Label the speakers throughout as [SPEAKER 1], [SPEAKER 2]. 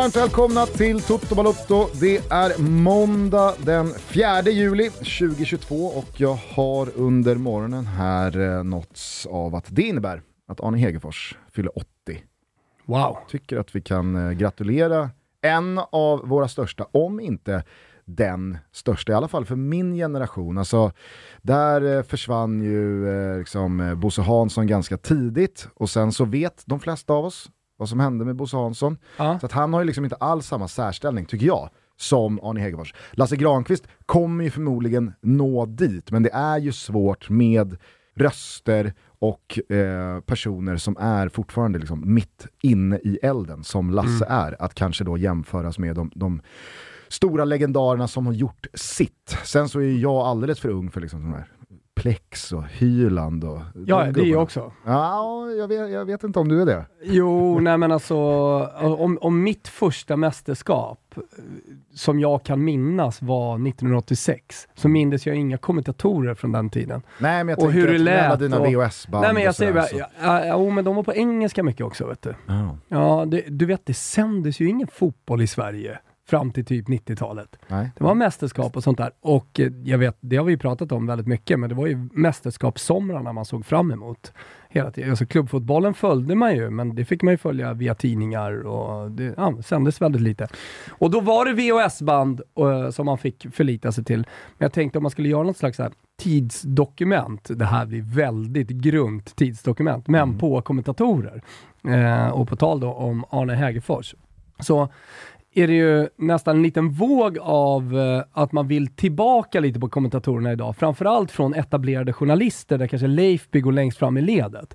[SPEAKER 1] varmt välkomna till Toto Balotto. Det är måndag den 4 juli 2022 och jag har under morgonen här eh, nåtts av att det innebär att Arne Hegerfors fyller 80.
[SPEAKER 2] Wow.
[SPEAKER 1] Tycker att vi kan eh, gratulera en av våra största, om inte den största, i alla fall för min generation. Alltså, där eh, försvann ju eh, liksom, Bosse Hansson ganska tidigt och sen så vet de flesta av oss vad som hände med Bosse Hansson.
[SPEAKER 2] Ja.
[SPEAKER 1] Så att han har ju liksom inte alls samma särställning, tycker jag, som Arne Hegerfors. Lasse Granqvist kommer ju förmodligen nå dit, men det är ju svårt med röster och eh, personer som är fortfarande liksom mitt inne i elden, som Lasse är, att kanske då jämföras med de, de stora legendarerna som har gjort sitt. Sen så är jag alldeles för ung för liksom de här Plex och Hyland och
[SPEAKER 2] Ja, det är jag också.
[SPEAKER 1] Ja, jag vet, jag vet inte om du är det.
[SPEAKER 2] Jo, nej men alltså, om, om mitt första mästerskap eh, som jag kan minnas var 1986, så mindes jag inga kommentatorer från den tiden.
[SPEAKER 1] Nej, men jag
[SPEAKER 2] Och hur det
[SPEAKER 1] med alla
[SPEAKER 2] lät
[SPEAKER 1] dina VHS-band
[SPEAKER 2] nej men jag säger bara,
[SPEAKER 1] sådär,
[SPEAKER 2] ja, ja, jo, men de var på engelska mycket också vet du.
[SPEAKER 1] så- Ja.
[SPEAKER 2] Ja, det, du vet det sändes ju ingen fotboll i Sverige fram till typ 90-talet.
[SPEAKER 1] Nej.
[SPEAKER 2] Det var mästerskap och sånt där. Och eh, jag vet, det har vi ju pratat om väldigt mycket, men det var ju mästerskapssomrarna man såg fram emot. Hela tiden. Alltså klubbfotbollen följde man ju, men det fick man ju följa via tidningar och det ja, sändes väldigt lite. Och då var det VHS-band eh, som man fick förlita sig till. Men jag tänkte om man skulle göra något slags här tidsdokument, det här blir väldigt grunt tidsdokument, men på kommentatorer. Eh, och på tal då om Arne Hägerfors. Så är det ju nästan en liten våg av eh, att man vill tillbaka lite på kommentatorerna idag. Framförallt från etablerade journalister, där kanske Leifby går längst fram i ledet.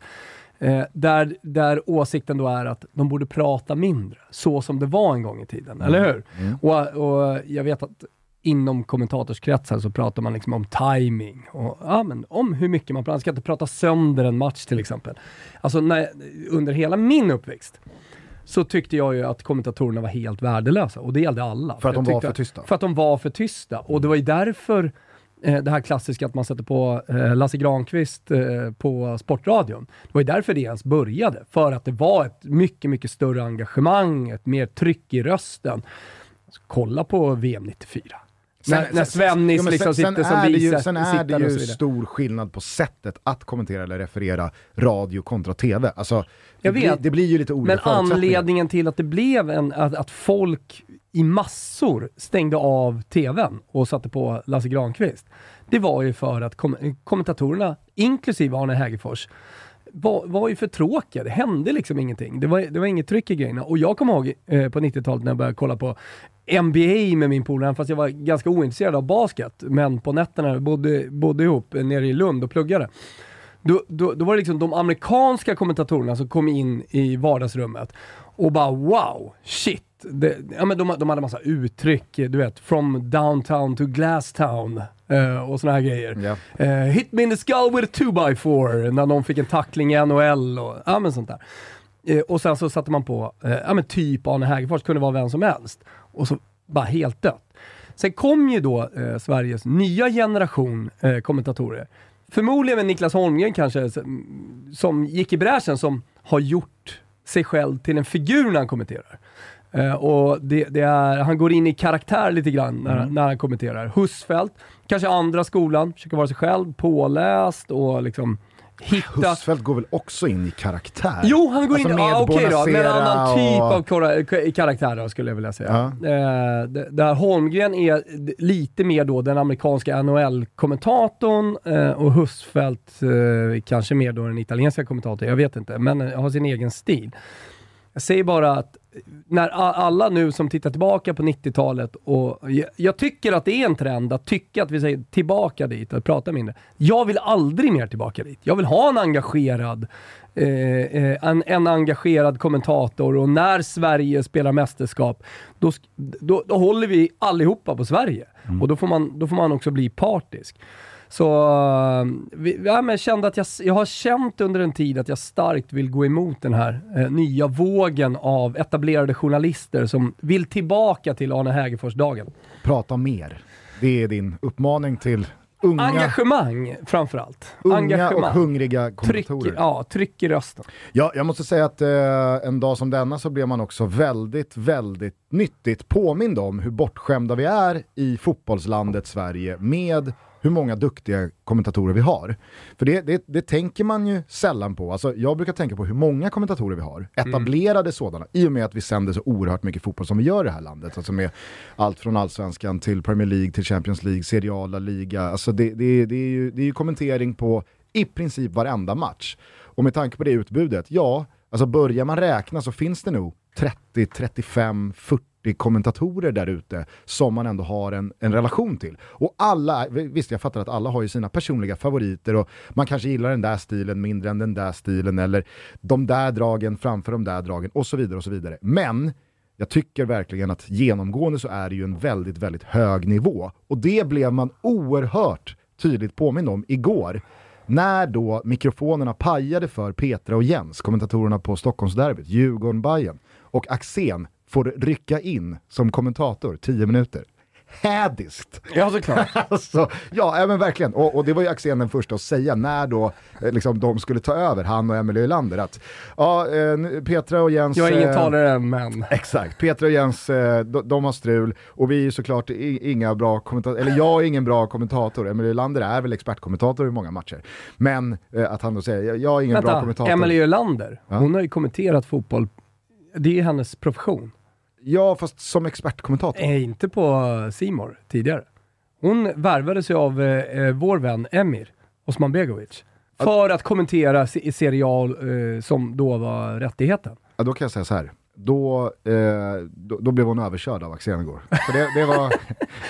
[SPEAKER 2] Eh, där, där åsikten då är att de borde prata mindre, så som det var en gång i tiden, eller hur? Och, och jag vet att inom kommentatorskretsar så pratar man liksom om timing och ja, men om hur mycket man pratar. Man ska inte prata sönder en match till exempel. Alltså när, under hela min uppväxt så tyckte jag ju att kommentatorerna var helt värdelösa och det gällde alla.
[SPEAKER 1] För att de var för tysta?
[SPEAKER 2] För att de var för tysta och det var ju därför eh, det här klassiska att man sätter på eh, Lasse Granqvist eh, på Sportradion. Det var ju därför det ens började. För att det var ett mycket, mycket större engagemang, ett mer tryck i rösten. Alltså, kolla på VM 94. När, när Svennis
[SPEAKER 1] Ja,
[SPEAKER 2] liksom
[SPEAKER 1] sen,
[SPEAKER 2] sitter
[SPEAKER 1] sen
[SPEAKER 2] som
[SPEAKER 1] är det ju,
[SPEAKER 2] vice
[SPEAKER 1] Sen är det ju stor skillnad på sättet att kommentera eller referera radio kontra tv. Alltså, det,
[SPEAKER 2] Jag
[SPEAKER 1] blir, det blir ju lite olika
[SPEAKER 2] Men anledningen till att det blev en, att, att folk i massor stängde av tvn och satte på Lasse Granqvist, det var ju för att kom, kommentatorerna, inklusive Arne Hägerfors, var, var ju för tråkiga. Det hände liksom ingenting. Det var, det var inget tryck i grejerna. Och jag kommer ihåg eh, på 90-talet när jag började kolla på NBA med min polare, fast jag var ganska ointresserad av basket. Men på nätterna, jag bodde, bodde ihop nere i Lund och pluggade. Då, då, då var det liksom de amerikanska kommentatorerna som kom in i vardagsrummet och bara wow, shit. Det, ja, men de, de hade massa uttryck, du vet, from downtown to glasstown och såna här grejer.
[SPEAKER 1] Ja.
[SPEAKER 2] Eh, hit me in the skull with a 2x4 när någon fick en tackling i NHL och ja, men sånt där. Eh, och sen så satte man på, eh, ja men typ Arne Hägerfors, kunde vara vem som helst. Och så bara helt dött. Sen kom ju då eh, Sveriges nya generation eh, kommentatorer. Förmodligen med Niklas Holmgren kanske, som gick i bräschen, som har gjort sig själv till en figur när han kommenterar. Eh, och det, det är, han går in i karaktär lite grann när, när han kommenterar. Husfeldt, kanske andra skolan, försöker vara sig själv, påläst och liksom hitta...
[SPEAKER 1] Husfeldt går väl också in i karaktär?
[SPEAKER 2] Jo, han går
[SPEAKER 1] Alltså
[SPEAKER 2] in ah, okej då, med en annan typ
[SPEAKER 1] och-
[SPEAKER 2] av kora- k- karaktär då, skulle jag vilja säga. Eh, d- där Holmgren är lite mer då den amerikanska NHL-kommentatorn eh, och Husfeldt eh, kanske mer då den italienska kommentatorn, jag vet inte, men eh, har sin egen stil. Jag säger bara att när alla nu som tittar tillbaka på 90-talet och jag, tycker att det är en trend att tycka att vi säger tillbaka dit och prata mindre. Jag vill aldrig mer tillbaka dit. Jag vill ha en engagerad eh, eh, en, en engagerad kommentator och när Sverige spelar mästerskap, då, då, då håller vi allihopa på Sverige. Och då får, man, då får man också bli partisk. Så eh, vi, ja, men jag, kände att jag, jag har känt under en tid att jag starkt vill gå emot den här eh, nya vågen av etablerade journalister som vill tillbaka till Arne Hägerfors-dagen.
[SPEAKER 1] Prata mer. Det är din uppmaning till unga,
[SPEAKER 2] Engagemang framförallt.
[SPEAKER 1] unga
[SPEAKER 2] Engagemang.
[SPEAKER 1] och hungriga
[SPEAKER 2] Tryck,
[SPEAKER 1] kommentatorer.
[SPEAKER 2] ja, tryck i rösten.
[SPEAKER 1] Ja, jag måste säga att eh, en dag som denna så blev man också väldigt, väldigt nyttigt påmind om hur bortskämda vi är i fotbollslandet Sverige med hur många duktiga kommentatorer vi har. För det, det, det tänker man ju sällan på. Alltså, jag brukar tänka på hur många kommentatorer vi har, etablerade sådana, i och med att vi sänder så oerhört mycket fotboll som vi gör i det här landet. Alltså med allt från allsvenskan till Premier League, till Champions League, Serie A, La Liga. Alltså det, det, det, är ju, det är ju kommentering på i princip varenda match. Och med tanke på det utbudet, ja, alltså börjar man räkna så finns det nog 30, 35, 40 kommentatorer där ute som man ändå har en, en relation till. Och alla, visst jag fattar att alla har ju sina personliga favoriter och man kanske gillar den där stilen mindre än den där stilen eller de där dragen framför de där dragen och så vidare och så vidare. Men jag tycker verkligen att genomgående så är det ju en väldigt, väldigt hög nivå. Och det blev man oerhört tydligt påmind om igår när då mikrofonerna pajade för Petra och Jens, kommentatorerna på Stockholmsderbyt, Djurgården-Bajen och Axén får rycka in som kommentator 10 minuter. Hädiskt!
[SPEAKER 2] Ja, såklart.
[SPEAKER 1] Alltså, ja, men verkligen. Och, och det var ju Axén den första att säga när då eh, liksom, de skulle ta över, han och Emelie Ölander, att ja, eh, Petra och Jens...
[SPEAKER 2] Jag är ingen
[SPEAKER 1] eh,
[SPEAKER 2] talare men.
[SPEAKER 1] Exakt, Petra och Jens, eh, de, de har strul och vi är ju såklart inga bra kommentatorer, eller jag är ingen bra kommentator, Emelie Lander är väl expertkommentator i många matcher. Men att han då säger, jag, är ingen bra
[SPEAKER 2] Vänta,
[SPEAKER 1] kommentator.
[SPEAKER 2] Emelie Ölander,
[SPEAKER 1] Ja.
[SPEAKER 2] hon har ju kommenterat fotboll. Det är hennes profession.
[SPEAKER 1] Ja, fast som expertkommentator.
[SPEAKER 2] Eh, inte på Simor tidigare. Hon värvades ju av eh, eh, vår vän Emir Osman Begovic. För att kommentera se- serial eh, som då var rättigheten.
[SPEAKER 1] Ja, då kan jag säga så här. Då, eh, då, då blev hon överkörd av Axén igår. För det, det var,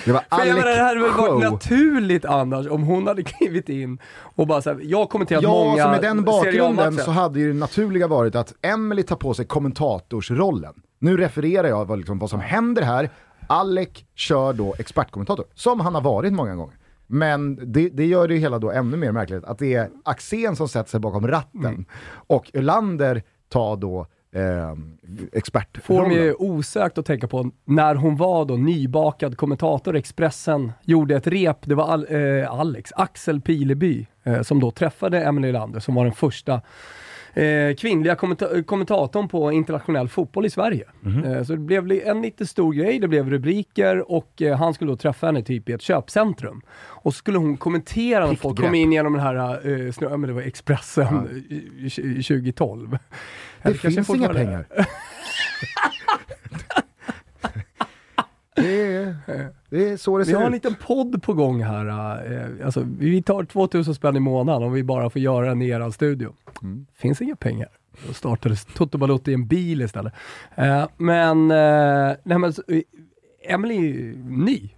[SPEAKER 1] det var
[SPEAKER 2] jag menar, det hade väl
[SPEAKER 1] Alec
[SPEAKER 2] varit naturligt annars om hon hade klivit in och bara såhär, jag har kommenterat
[SPEAKER 1] Ja,
[SPEAKER 2] många
[SPEAKER 1] så med den bakgrunden så hade ju det naturliga varit att Emily tar på sig kommentatorsrollen. Nu refererar jag vad, liksom, vad som händer här. Alec kör då expertkommentator, som han har varit många gånger. Men det, det gör det hela då ännu mer märkligt, att det är Axén som sätter sig bakom ratten
[SPEAKER 2] Mm.
[SPEAKER 1] och Ölander tar då eh,
[SPEAKER 2] Får
[SPEAKER 1] expertrollen.
[SPEAKER 2] mig osökt att tänka på när hon var då nybakad kommentator i Expressen, gjorde ett rep, det var Al eh, Alex, Axel Pileby, eh, som då träffade Emelie Lander, som var den första eh, kvinnliga kommenta- kommentatorn på internationell fotboll i Sverige.
[SPEAKER 1] Mhm.
[SPEAKER 2] Eh, så det blev en lite stor grej, det blev rubriker och eh, han skulle då träffa henne typ i ett köpcentrum. Och så skulle hon kommentera när folk
[SPEAKER 1] grepp.
[SPEAKER 2] kom in genom den här, eh, snö- ja, men det var Expressen eh, 2012.
[SPEAKER 1] Det
[SPEAKER 2] kanske
[SPEAKER 1] finns inga pengar. det, är, det är så det
[SPEAKER 2] Vi
[SPEAKER 1] ser
[SPEAKER 2] har en
[SPEAKER 1] ut.
[SPEAKER 2] liten podd på gång här. eh, alltså, vi tar 2000 spänn i månaden om vi bara får göra den i er studio.
[SPEAKER 1] Mm.
[SPEAKER 2] Finns inga pengar. Då startades Toto Balotto i en bil istället. Eh, men, eh, nej, men eh, Emily är ju ny.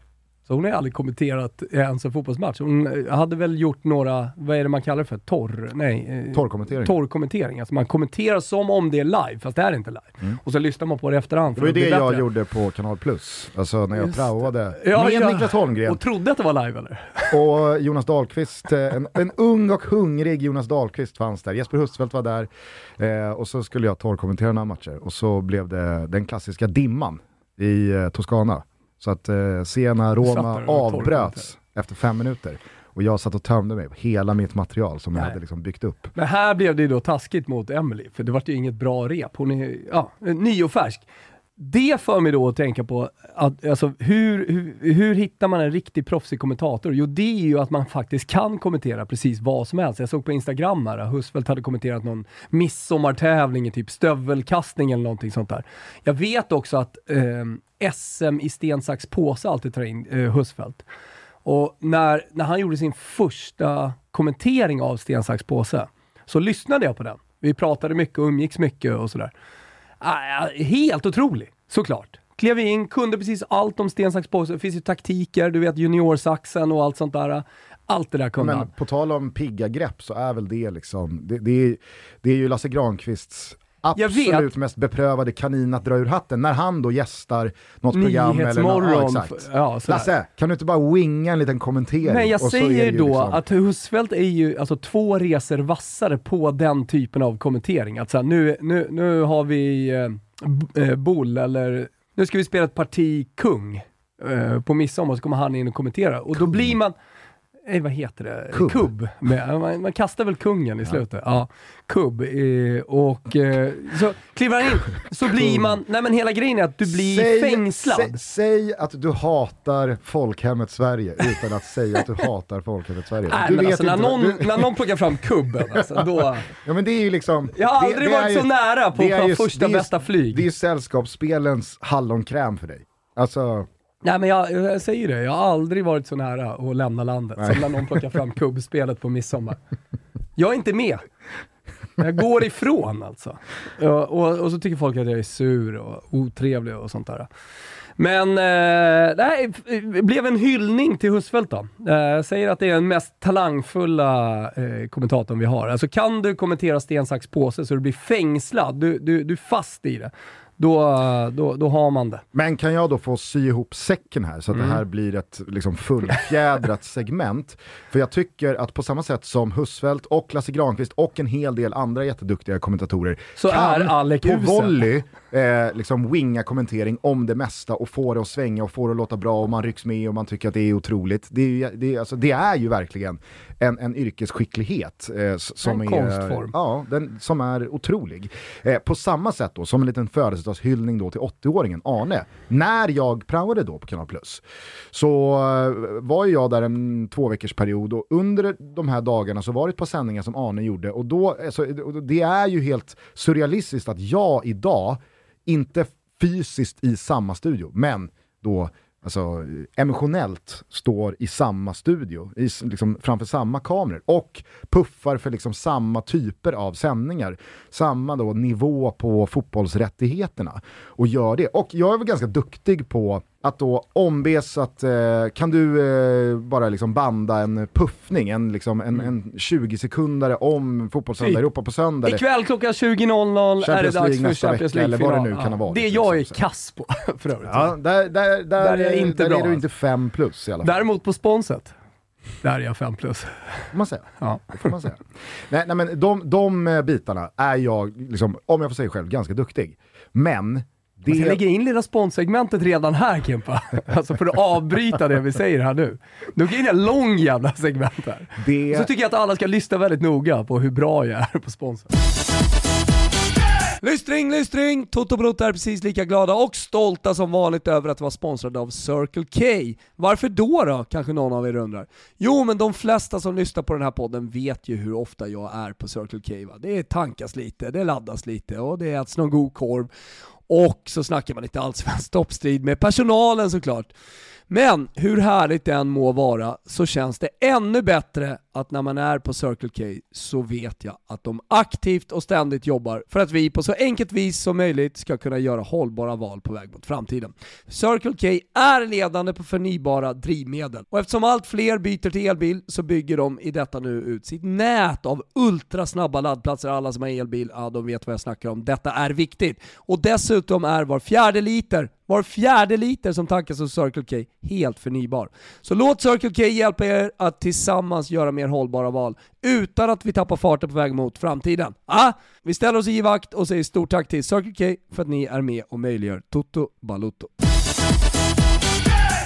[SPEAKER 2] Så hon har aldrig kommenterat ens en fotbollsmatch. Hon eh, hade väl gjort några, vad är det man kallar det för? Torr? Nej. eh,
[SPEAKER 1] Torrkommentering.
[SPEAKER 2] Torrkommentering. Alltså man kommenterar som om det är live, fast det är inte live. Och så lyssnar man på det efterhand.
[SPEAKER 1] Det var ju
[SPEAKER 2] bli
[SPEAKER 1] det jag
[SPEAKER 2] bättre.
[SPEAKER 1] gjorde på Kanal Plus, alltså när jag
[SPEAKER 2] Just
[SPEAKER 1] praoade
[SPEAKER 2] Ja,
[SPEAKER 1] med
[SPEAKER 2] ja.
[SPEAKER 1] Niklas Holmgren
[SPEAKER 2] Och trodde att det var live eller?
[SPEAKER 1] och Jonas Dahlqvist, eh, en, en ung och hungrig Jonas Dahlqvist fanns där, Jesper Husfeldt var där eh, och så skulle jag torrkommentera några matcher och så blev det den klassiska dimman i eh, Toscana. Så att eh,
[SPEAKER 2] satt
[SPEAKER 1] Roma avbröts efter fem minuter och jag satt och tömde mig på hela mitt material som jag
[SPEAKER 2] Nej.
[SPEAKER 1] hade liksom byggt upp.
[SPEAKER 2] Men här blev det ju då taskigt mot Emily, för det var ju inget bra rep. Hon är ja, ny och färsk. Det för mig då att tänka på, att, alltså, hur, hur, hur hittar man en riktig proffsig kommentator? Jo, det är ju att man faktiskt kan kommentera precis vad som helst. Jag såg på Instagram här, Husfeldt hade kommenterat någon midsommartävling i typ stövelkastning eller någonting sånt där. Jag vet också att eh, SM i sten, sax, påse alltid tar in eh, Husfeldt. Och när, när han gjorde sin första kommentering av sten, sax, påse, så lyssnade jag på den. Vi pratade mycket och umgicks mycket och sådär. Ah, helt otrolig, såklart. Klev in, kunde precis allt om sten, sax, påse. Det finns ju taktiker, du vet juniorsaxen och allt sånt där. Allt det där kunde
[SPEAKER 1] Men
[SPEAKER 2] han.
[SPEAKER 1] på tal om pigga grepp så är väl det liksom, det, det, är, det är ju Lasse Granqvists. Absolut mest beprövade kanin att dra ur hatten när han då gästar något program eller något, ja, exakt.
[SPEAKER 2] Ja.
[SPEAKER 1] Lasse, kan du inte bara winga en liten kommentering?
[SPEAKER 2] Men jag säger då
[SPEAKER 1] liksom-
[SPEAKER 2] att Husfeldt är ju alltså två resor vassare på den typen av kommentering. Att så här, nu, nu, nu har vi eh, eh, boll eller nu ska vi spela ett parti kung. eh, på midsommar så kommer han in och kommenterar. Och då blir man, eh, vad heter det?
[SPEAKER 1] Kubb.
[SPEAKER 2] Kubb. Man, man kastar väl kungen i slutet. Ja, kubb. Eh, och eh, så kliver han in, så blir man, nej men hela grejen är att du blir fängslad.
[SPEAKER 1] Säg, säg att du hatar folkhemmet Sverige utan att säga att du hatar folkhemmet Sverige.
[SPEAKER 2] Nej,
[SPEAKER 1] du
[SPEAKER 2] men alltså, när, någon,
[SPEAKER 1] du-
[SPEAKER 2] när någon plockar fram kubben, alltså, då...
[SPEAKER 1] Ja men det är ju liksom...
[SPEAKER 2] Jag har
[SPEAKER 1] det-
[SPEAKER 2] aldrig
[SPEAKER 1] det är
[SPEAKER 2] varit
[SPEAKER 1] ju-
[SPEAKER 2] så nära på
[SPEAKER 1] det
[SPEAKER 2] på
[SPEAKER 1] ju-
[SPEAKER 2] första
[SPEAKER 1] det är ju-
[SPEAKER 2] bästa flyg.
[SPEAKER 1] Det är ju sällskapsspelens hallonkräm för dig. Alltså,
[SPEAKER 2] Nej men jag, jag säger det, jag har aldrig varit så nära att lämna landet
[SPEAKER 1] Nej.
[SPEAKER 2] som när någon plockar fram kubbspelet på midsommar. Jag är inte med. Jag går ifrån alltså. Ja, och, och så tycker folk att jag är sur och otrevlig och sånt där. Men eh, det blev en hyllning till Husfeldt då. Eh, säger att det är den mest talangfulla eh, kommentatorn vi har. Alltså kan du kommentera sten, sax, påse så du blir fängslad, du, du, du är fast i det. Då, då, då har man det.
[SPEAKER 1] Men kan jag då få sy ihop säcken här så att
[SPEAKER 2] Mm.
[SPEAKER 1] det här blir ett liksom, fullfjädrat segment? För jag tycker att på samma sätt som Husfeldt och Lasse Granqvist och en hel del andra jätteduktiga kommentatorer
[SPEAKER 2] Så är Alec
[SPEAKER 1] på volley eh, liksom winga kommentering om det mesta och få det att svänga och få det att låta bra och man rycks med och man tycker att det är otroligt. Det är ju, det är, alltså, det är ju verkligen en, en yrkesskicklighet eh, som,
[SPEAKER 2] En
[SPEAKER 1] är,
[SPEAKER 2] konstform.
[SPEAKER 1] ja, den, som är otrolig. Eh, på samma sätt då, som en liten födelsedagshyllning då till 80-åringen Arne. När jag praoade då på Kanal Plus så eh, var ju jag där en två veckors period och under de här dagarna så var det ett par sändningar som Arne gjorde och då, alltså, det är ju helt surrealistiskt att jag idag, inte fysiskt i samma studio, men då alltså, emotionellt står i samma studio, i, liksom, framför samma kameror och puffar för liksom samma typer av sändningar, samma då nivå på fotbollsrättigheterna och gör det. Och jag är väl ganska duktig på att då ombes att eh, kan du eh, bara liksom banda en puffning, en, liksom, en, en 20 sekundare om fotbollssöndag. Europa på söndag.
[SPEAKER 2] Ikväll klockan 20.00 är det dags för Champions
[SPEAKER 1] vecka, eller vad det
[SPEAKER 2] League-final.
[SPEAKER 1] nu kan ha varit,
[SPEAKER 2] Det är jag är
[SPEAKER 1] liksom.
[SPEAKER 2] kass på för övrigt.
[SPEAKER 1] Ja, där, där, där,
[SPEAKER 2] Där är inte
[SPEAKER 1] där
[SPEAKER 2] bra,
[SPEAKER 1] är du inte fem plus i alla fall.
[SPEAKER 2] Däremot på sponset, där är jag 5 plus.
[SPEAKER 1] får man säga.
[SPEAKER 2] Ja.
[SPEAKER 1] Får man säga. nej, nej, men de, de eh, bitarna är jag, liksom, om jag får säga själv, ganska duktig. Men
[SPEAKER 2] Jag ska
[SPEAKER 1] det...
[SPEAKER 2] lägga in lilla sponssegmentet redan här Kimpa. Alltså för att avbryta det vi säger här nu. Nu går in en lång jävla segment här.
[SPEAKER 1] det
[SPEAKER 2] Så tycker jag att alla ska lyssna väldigt noga på hur bra jag är på sponsor. Lystring, lystring! Toto och Brott är precis lika glada och stolta som vanligt över att vara sponsrade av Circle K. Varför då då, kanske någon av er undrar? Jo, men de flesta som lyssnar på den här podden vet ju hur ofta jag är på Circle K. Va? Det tankas lite, det laddas lite och det äts någon god korv. Och så snackar man lite allsvensk toppstrid med personalen såklart. Men hur härligt det än må vara så känns det ännu bättre att när man är på Circle K så vet jag att de aktivt och ständigt jobbar för att vi på så enkelt vis som möjligt ska kunna göra hållbara val på väg mot framtiden. Circle K är ledande på förnybara drivmedel och eftersom allt fler byter till elbil så bygger de i detta nu ut sitt nät av ultrasnabba laddplatser. Alla som har elbil, ja de vet vad jag snackar om. Detta är viktigt. Och dessutom är var fjärde liter var fjärde liter som tankas hos Circle K helt förnybar. Så låt Circle K hjälpa er att tillsammans göra mer hållbara val utan att vi tappar farten på väg mot framtiden. Ah, vi ställer oss i vakt och säger stort tack till Circle K för att ni är med och möjliggör Toto Balutto.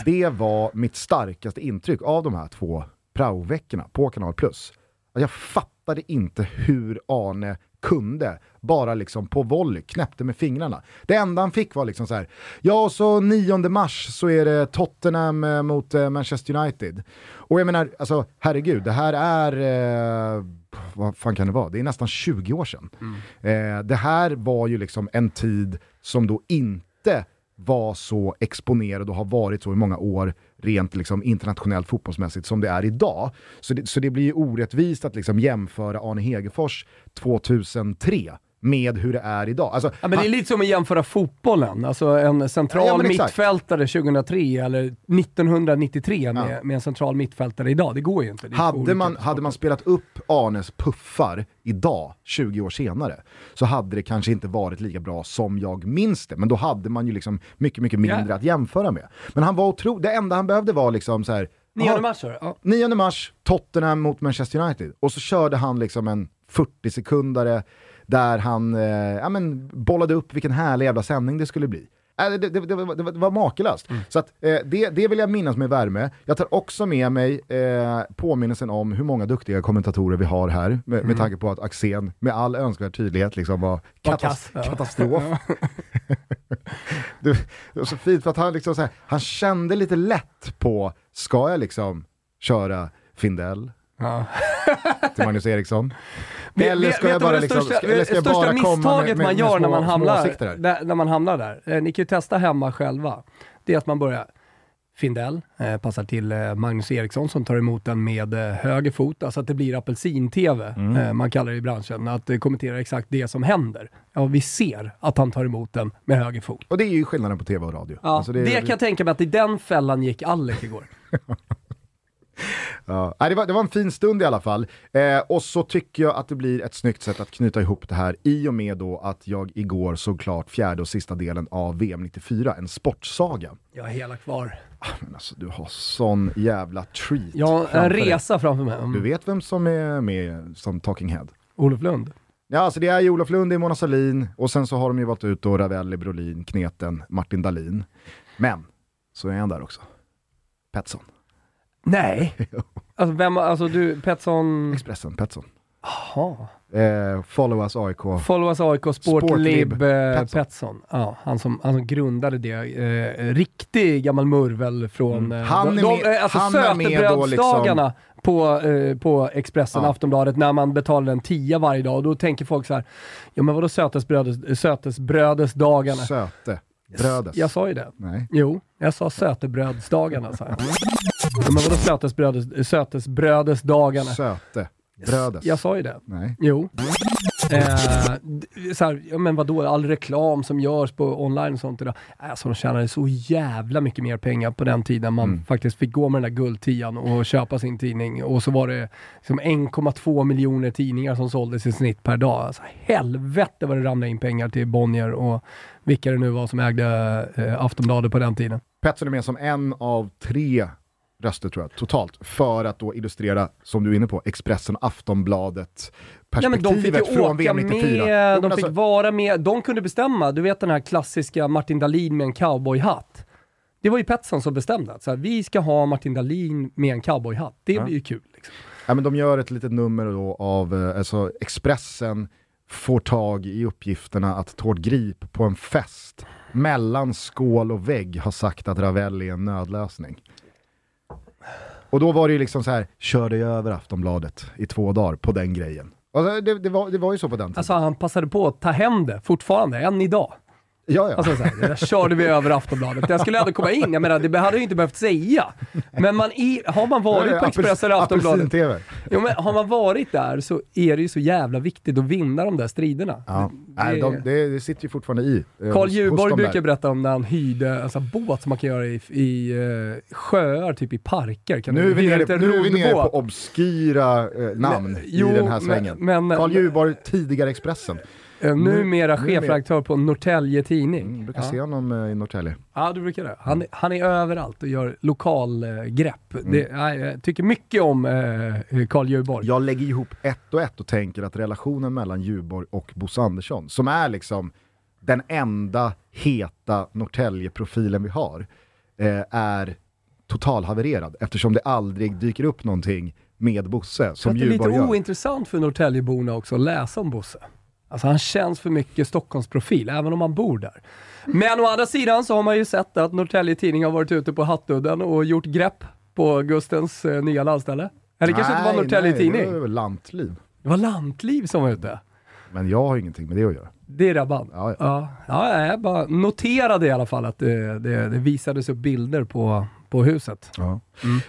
[SPEAKER 1] det var mitt starkaste intryck av de här två praoveckorna på Kanal Plus. Jag fattade inte hur Arne kunde, bara liksom på volley, knäppte med fingrarna. Det enda han fick var liksom så här, ja så 9 mars så är det Tottenham eh, mot eh, Manchester United. Och jag menar, alltså herregud, det här är, eh, vad fan kan det vara, det är nästan 20 år sedan. Eh, det här var ju liksom en tid som då inte var så exponerad och har varit så i många år rent liksom internationellt fotbollsmässigt som det är idag. Så det, så det blir ju orättvist att liksom jämföra Arne Hegerfors 2003 med hur det är idag. Alltså,
[SPEAKER 2] Ja, men det är lite som att jämföra fotbollen. Alltså en central
[SPEAKER 1] Ja,
[SPEAKER 2] mittfältare 2003 eller 1993 med, med en central mittfältare idag. Det går ju inte.
[SPEAKER 1] Hade man, hade man spelat upp Arnes puffar idag, 20 år senare, så hade det kanske inte varit lika bra som jag minns det. Men då hade man ju liksom mycket, mycket mindre
[SPEAKER 2] Ja.
[SPEAKER 1] att jämföra med. Men han var otrolig, det enda han behövde var liksom så här.
[SPEAKER 2] 9
[SPEAKER 1] "Jaha,
[SPEAKER 2] mars. Ja.
[SPEAKER 1] 9 mars, Tottenham mot Manchester United. Och så körde han liksom en 40-sekundare där han eh, ja, men, bollade upp vilken härlig jävla sändning det skulle bli. Äh, det, det, det, var- det, var- det var makalöst. Så att, eh, det, det vill jag minnas med värme. Jag tar också med mig eh, påminnelsen om hur många duktiga kommentatorer vi har här, med, med tanke på att Axén med all önskvärd tydlighet liksom var, katas-
[SPEAKER 2] kass, ja.
[SPEAKER 1] katastrof. det, det var så fint för att han, liksom så här, han kände lite lätt på, ska jag liksom köra Findell
[SPEAKER 2] Ja.
[SPEAKER 1] till Magnus Eriksson?
[SPEAKER 2] Vet-
[SPEAKER 1] Eller ska jag bara
[SPEAKER 2] det
[SPEAKER 1] liksom,
[SPEAKER 2] största,
[SPEAKER 1] eller ska jag
[SPEAKER 2] största
[SPEAKER 1] bara komma
[SPEAKER 2] misstaget
[SPEAKER 1] med, med,
[SPEAKER 2] man gör
[SPEAKER 1] små,
[SPEAKER 2] när, man hamnar, där, när man hamnar där, eh, ni kan ju testa hemma själva, det är att man börjar Findell eh, passar till eh, Magnus Eriksson som tar emot den med eh, höger fot, alltså att det blir apelsin-tv,
[SPEAKER 1] Mm.
[SPEAKER 2] eh, man kallar det i branschen, att eh, kommentera exakt det som händer. Ja, vi ser att han tar emot den med höger fot.
[SPEAKER 1] Och det är ju skillnaden på tv och radio.
[SPEAKER 2] Ja,
[SPEAKER 1] Alltså
[SPEAKER 2] det, kan jag tänka mig att i den fällan gick Alec igår.
[SPEAKER 1] Ja, det, var, det var en fin stund i alla fall. Eh, och så tycker jag att det blir ett snyggt sätt att knyta ihop det här i och med då att jag igår såg klart fjärde och sista delen av VM 94, en sportsaga.
[SPEAKER 2] Jag har hela kvar.
[SPEAKER 1] Men alltså du har sån jävla treat
[SPEAKER 2] har en
[SPEAKER 1] framför dig.
[SPEAKER 2] resa framför mig.
[SPEAKER 1] Du vet vem som är med som talking head?
[SPEAKER 2] Olof Lund.
[SPEAKER 1] Ja, alltså det är ju Olof Lund, det är Mona Sahlin och sen så har de ju valt ut då Ravelli, Brolin, Kneten, Martin Dahlin. Men, så är han där också. Petson.
[SPEAKER 2] Nej. Alltså vem, alltså du, Petson...
[SPEAKER 1] Expressen, Petson.
[SPEAKER 2] Jaha.
[SPEAKER 1] Eh, follow us AIK.
[SPEAKER 2] Follow us AIK Sportlib
[SPEAKER 1] Sportlib
[SPEAKER 2] eh.
[SPEAKER 1] Petson.
[SPEAKER 2] Ja, han som, han som grundade det. Eh, riktig gammal murvel från
[SPEAKER 1] Mm.
[SPEAKER 2] eh,
[SPEAKER 1] Han är
[SPEAKER 2] de,
[SPEAKER 1] med-
[SPEAKER 2] alltså
[SPEAKER 1] han är med då
[SPEAKER 2] sötebrödsdagarna på, eh, på Expressen,
[SPEAKER 1] Ja.
[SPEAKER 2] Aftonbladet, när man betalar en tia varje dag. Och då tänker folk så här, ja men vadå sötesbrödes, sötesbrödesdagarna?
[SPEAKER 1] Söte. Brödes.
[SPEAKER 2] Jag sa ju det.
[SPEAKER 1] Nej.
[SPEAKER 2] Jo, jag sa sötebrödsdagarna sa jag. Men vadå sötesbrödes, sötesbrödesdagarna?
[SPEAKER 1] Söte. Brödes.
[SPEAKER 2] Jag sa ju det.
[SPEAKER 1] Nej.
[SPEAKER 2] Jo. Eh, så här, ja, men vadå, all reklam som görs på online och sånt idag. Alltså de tjänade så jävla mycket mer pengar på den tiden man
[SPEAKER 1] Mm.
[SPEAKER 2] faktiskt fick gå med den där guldtian och köpa sin tidning. Och så var det liksom 1,2 miljoner tidningar som såldes i snitt per dag. Alltså, helvete vad det ramlade in pengar till Bonnier och vilka det nu var som ägde eh, Aftonbladet på den tiden.
[SPEAKER 1] Petson är med som en av tre röster tror jag, totalt, för att då illustrera, som du är inne på, Expressen, Aftonbladet,
[SPEAKER 2] Nej, men de fick
[SPEAKER 1] perspektivet
[SPEAKER 2] ju
[SPEAKER 1] från VM 94. Jo,
[SPEAKER 2] med, de fick
[SPEAKER 1] alltså,
[SPEAKER 2] vara med, de kunde bestämma. Du vet den här klassiska Martin Dahlin med en cowboyhatt. Det var ju Petson som bestämde att så här, vi ska ha Martin Dahlin med en cowboyhatt. Det
[SPEAKER 1] Ja.
[SPEAKER 2] blir ju kul. Liksom.
[SPEAKER 1] ja, men de gör ett litet nummer då av, eh, alltså Expressen får tag i uppgifterna att Tord Grip på en fest mellan skål och vägg har sagt att Ravelli är en nödlösning. Och då var det ju liksom så här, körde jag över Aftonbladet i två dagar på den grejen. Alltså, det, det, var, det var ju så på den tiden.
[SPEAKER 2] Alltså han passade på att ta hem det fortfarande, än idag
[SPEAKER 1] ja, ja.
[SPEAKER 2] Alltså så här, det där körde vi över Aftonbladet. Det skulle ändå komma in, jag menar det hade jag inte behövt säga. Men man i, har man varit på Expressen eller Aftonbladet, jo, men har man varit där så är det ju så jävla viktigt att vinna de där striderna.
[SPEAKER 1] Ja.
[SPEAKER 2] Det-
[SPEAKER 1] Nej, de, det, det sitter ju fortfarande i. eh,
[SPEAKER 2] Carl Djurborg brukar berätta om när han hyrde alltså, båt som man kan göra i, i eh, sjöar, typ i parker. Kan
[SPEAKER 1] Nu
[SPEAKER 2] du
[SPEAKER 1] är vi nere, nu är vi nere på obskyra eh, namn
[SPEAKER 2] Men-
[SPEAKER 1] i
[SPEAKER 2] jo,
[SPEAKER 1] den här
[SPEAKER 2] men-
[SPEAKER 1] svängen.
[SPEAKER 2] men-
[SPEAKER 1] Carl Djurborg, tidigare Expressen.
[SPEAKER 2] Eh, numera
[SPEAKER 1] nu-
[SPEAKER 2] chefredaktör på Norrtälje Tidning.
[SPEAKER 1] Mm, brukar
[SPEAKER 2] ja.
[SPEAKER 1] se honom eh, i Norrtälje.
[SPEAKER 2] ja, du brukar det. Han, han är överallt och gör lokalgrepp.
[SPEAKER 1] Mm.
[SPEAKER 2] Jag tycker mycket om eh, Carl Djurborg.
[SPEAKER 1] Jag lägger ihop ett och ett och tänker att relationen mellan Djurborg och Bosse Andersson, som är liksom den enda heta Norrtälje-profilen vi har, eh, är totalhavererad eftersom det aldrig dyker upp någonting med Bosse som
[SPEAKER 2] att det är lite
[SPEAKER 1] Djurborg gör.
[SPEAKER 2] ointressant för Norrtäljeborna också att läsa om Bosse. Alltså han känns för mycket Stockholmsprofil, även om han bor där. Men å andra sidan så har man ju sett att Norrtälje Tidning har varit ute på Hattudden och gjort grepp på Gustens eh, nya landställe. Eller kanske inte var
[SPEAKER 1] Nej,
[SPEAKER 2] Norrtälje
[SPEAKER 1] nej,
[SPEAKER 2] Tidning.
[SPEAKER 1] Det var lantliv.
[SPEAKER 2] Det var Lantliv som var ute.
[SPEAKER 1] Men jag har ingenting med det att göra.
[SPEAKER 2] Det är Rabban.
[SPEAKER 1] Ja, ja.
[SPEAKER 2] Ja, ja, jag bara noterade i alla fall att det, det, det visades upp bilder på, på huset.
[SPEAKER 1] Ja.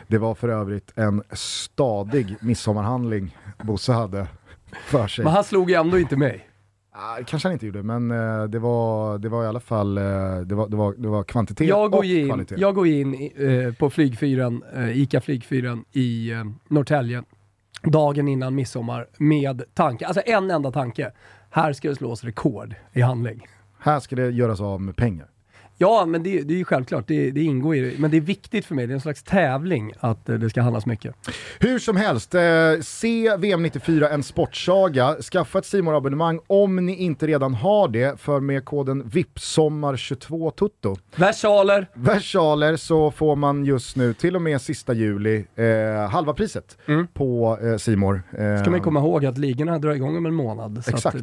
[SPEAKER 1] Det var för övrigt en stadig midsommarhandling Bosse hade för sig.
[SPEAKER 2] Men han slog ju ändå inte mig.
[SPEAKER 1] Ah, kanske han inte gjorde, men eh, det, var, det var i alla fall eh, det var, det var, det var kvantitet
[SPEAKER 2] Jag går
[SPEAKER 1] och
[SPEAKER 2] in,
[SPEAKER 1] kvalitet.
[SPEAKER 2] jag går in eh, på flygfyren, eh, ICA flygfyren i eh, Norrtälje dagen innan midsommar med tanke, alltså en enda tanke. Här ska det slås rekord i handling.
[SPEAKER 1] Här ska det göras av med pengar.
[SPEAKER 2] Ja, men det, det är ju självklart. Det, det ingår i det. Men det är viktigt för mig. Det är en slags tävling att eh, det ska handlas mycket.
[SPEAKER 1] Hur som helst, eh, se VM94 en sportsaga. Skaffa ett simor abonnemang om ni inte redan har det, för med koden VIPSOMMAR22TUTTO
[SPEAKER 2] Versaler!
[SPEAKER 1] versaler så får man just nu, till och med sista juli, eh, halva priset
[SPEAKER 2] Mm.
[SPEAKER 1] på eh, Simor. Eh,
[SPEAKER 2] Ska man komma ihåg att ligorna drar igång om en månad.
[SPEAKER 1] Exakt.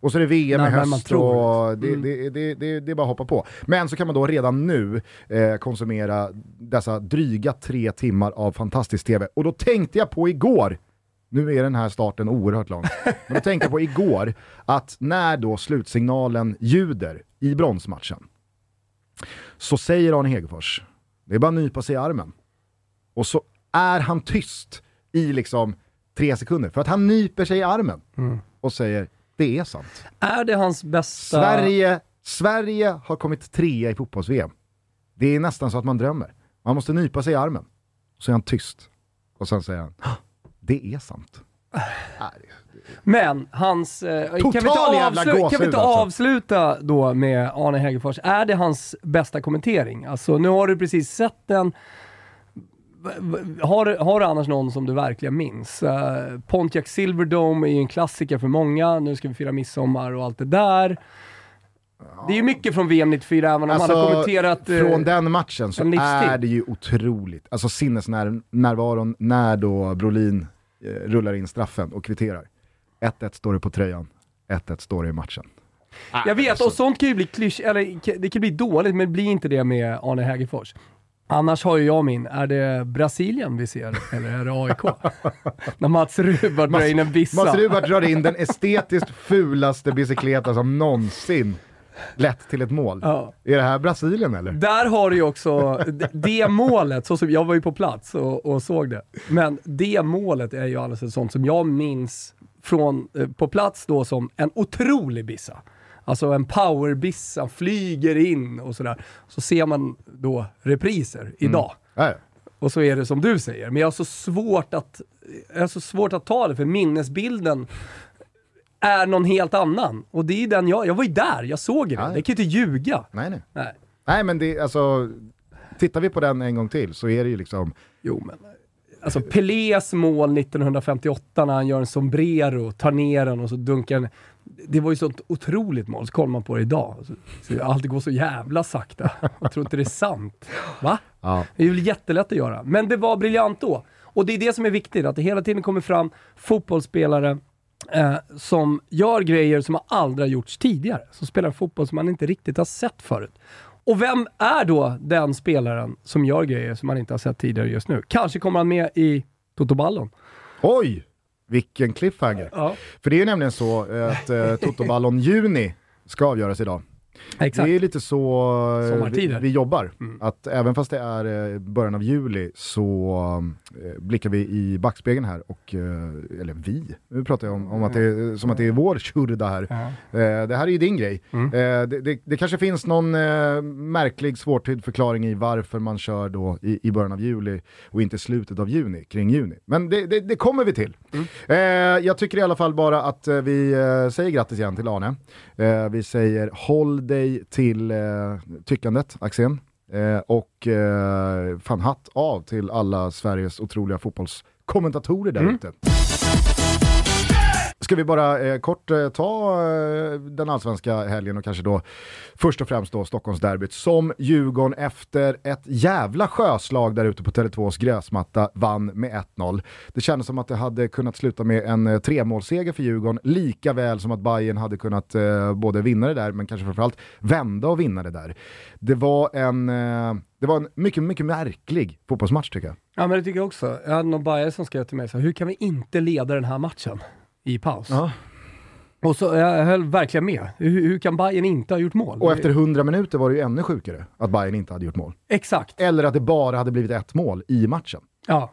[SPEAKER 2] Det,
[SPEAKER 1] Och så är det VM i
[SPEAKER 2] Närmare man
[SPEAKER 1] höst och det,
[SPEAKER 2] Mm.
[SPEAKER 1] det, det, det, det är bara att hoppa på. Men så kan man då redan nu eh, konsumera dessa dryga tre timmar av fantastisk TV. Och då tänkte jag på igår, nu är den här starten oerhört lång, men då tänkte jag på igår att när då slutsignalen ljuder i bronsmatchen så säger Arne Hegerfors, det är bara att nypa sig i armen. Och så är han tyst i liksom tre sekunder, för att han nyper sig i armen och säger det är sant.
[SPEAKER 2] är det hans bästa...
[SPEAKER 1] Sverige, Sverige har kommit trea i fotbolls-VM. Det är nästan så att man drömmer. Man måste nypa sig i armen. Så är han tyst. Och sen säger han, "Ah, det är sant. Nej,
[SPEAKER 2] Men hans... Eh, kan, vi inte avslu- kan vi inte
[SPEAKER 1] alltså.
[SPEAKER 2] avsluta då med Arne Hegerfors? Är det hans bästa kommentering? Alltså nu har du precis sett den. Har, har du annars någon som du verkligen minns? Eh, Pontiac Silverdome är ju en klassiker för många. Nu ska vi fira midsommar och allt det där. Det är ju mycket från VM 94, även om han har kommenterat... eh,
[SPEAKER 1] Alltså, från den matchen så är det ju otroligt. Alltså sinnesnärvaron när då Brolin eh, rullar in straffen och kvitterar. 1-1 står det på tröjan, 1-1 står det i matchen.
[SPEAKER 2] Jag vet, och sånt kan ju bli klysch, eller det kan bli dåligt, men det blir inte det med Arne Hägerfors. Annars har ju jag min, är det Brasilien vi ser, eller är det AIK? När Mats Rubart drar in en bissa.
[SPEAKER 1] Mats Rubart drar in den estetiskt fulaste bicykleta som någonsin lett till ett mål.
[SPEAKER 2] Ja.
[SPEAKER 1] Är det här Brasilien eller?
[SPEAKER 2] Där har du ju också det målet, så som jag var ju på plats och, och såg det. Men det målet är ju alldeles sånt som jag minns från, eh, på plats då som en otrolig bissa. Alltså en powerbissa, flyger in och sådär. Så ser man då repriser idag.
[SPEAKER 1] Ja,
[SPEAKER 2] Och så är det som du säger, men jag har så svårt att, jag har så svårt att ta det för minnesbilden är någon helt annan. Och det är den jag, jag var ju där, jag såg det.
[SPEAKER 1] Ja.
[SPEAKER 2] Det kan ju inte ljuga.
[SPEAKER 1] nej, nej.
[SPEAKER 2] Nej.
[SPEAKER 1] Nej men det, alltså, tittar vi på den en gång till så är det ju liksom,
[SPEAKER 2] Jo men, alltså Pelés mål 1958 när han gör en sombrero, tar ner den och så dunkar den. Det var ju sånt otroligt mål, så kollar man på det idag. Så, allt går så jävla sakta. Jag tror inte det är sant. Va?
[SPEAKER 1] ja.
[SPEAKER 2] Det är ju jättelätt att göra. Men det var briljant då. Och det är det som är viktigt, att det hela tiden kommer fram fotbollsspelare eh, som gör grejer som aldrig har gjorts tidigare. Som spelar fotboll som man inte riktigt har sett förut. Och vem är då den spelaren som gör grejer som man inte har sett tidigare just nu? Kanske kommer han med i Toto Ballon.
[SPEAKER 1] Oj, vilken cliffhanger.
[SPEAKER 2] Ja,
[SPEAKER 1] För det är ju nämligen så att eh, Toto Ballon Juni ska avgöras idag.
[SPEAKER 2] Exakt.
[SPEAKER 1] Det är lite så eh, vi, vi jobbar.
[SPEAKER 2] Mm.
[SPEAKER 1] Att även fast det är eh, början av juli så eh, blickar vi i backspegeln här och, eller vi, nu pratar jag om, om att det är, som att det är vår shurda här. Eh, det här är ju din grej.
[SPEAKER 2] Mm.
[SPEAKER 1] Det, det, det kanske finns någon märklig svårtydd förklaring i varför man kör då i, i början av juli och inte slutet av juni, kring juni. Men det, det, kommer vi till.
[SPEAKER 2] Mm.
[SPEAKER 1] Jag tycker i alla fall bara att vi säger grattis igen till Arne. Vi säger håll dig till eh, tyckandet, Axén. Eh, och eh, fan hatt av till alla Sveriges otroliga fotbollskommentatorer där
[SPEAKER 2] Mm.
[SPEAKER 1] Ska vi bara eh, kort eh, ta eh, den allsvenska helgen och kanske då först och främst då Stockholmsderbyt som Djurgården efter ett jävla sjöslag där ute på Tele2s gräsmatta vann med 1-0. Det kändes som att det hade kunnat sluta med en eh, tremålsseger för Djurgården lika väl som att Bayern hade kunnat eh, både vinna det där men kanske framförallt vända och vinna det där. Det var en, eh, det var en mycket, mycket märklig fotbollsmatch tycker jag.
[SPEAKER 2] Ja men det tycker jag också. Jag hade någon Bayern som skrev till mig så hur kan vi inte leda den här matchen i paus? Och så jag höll verkligen med. Hur, hur kan Bayern inte ha gjort mål?
[SPEAKER 1] Och efter 100 minuter var det ju ännu sjukare att Bayern inte hade gjort mål.
[SPEAKER 2] Exakt.
[SPEAKER 1] Eller att det bara hade blivit ett mål i matchen.
[SPEAKER 2] Ja.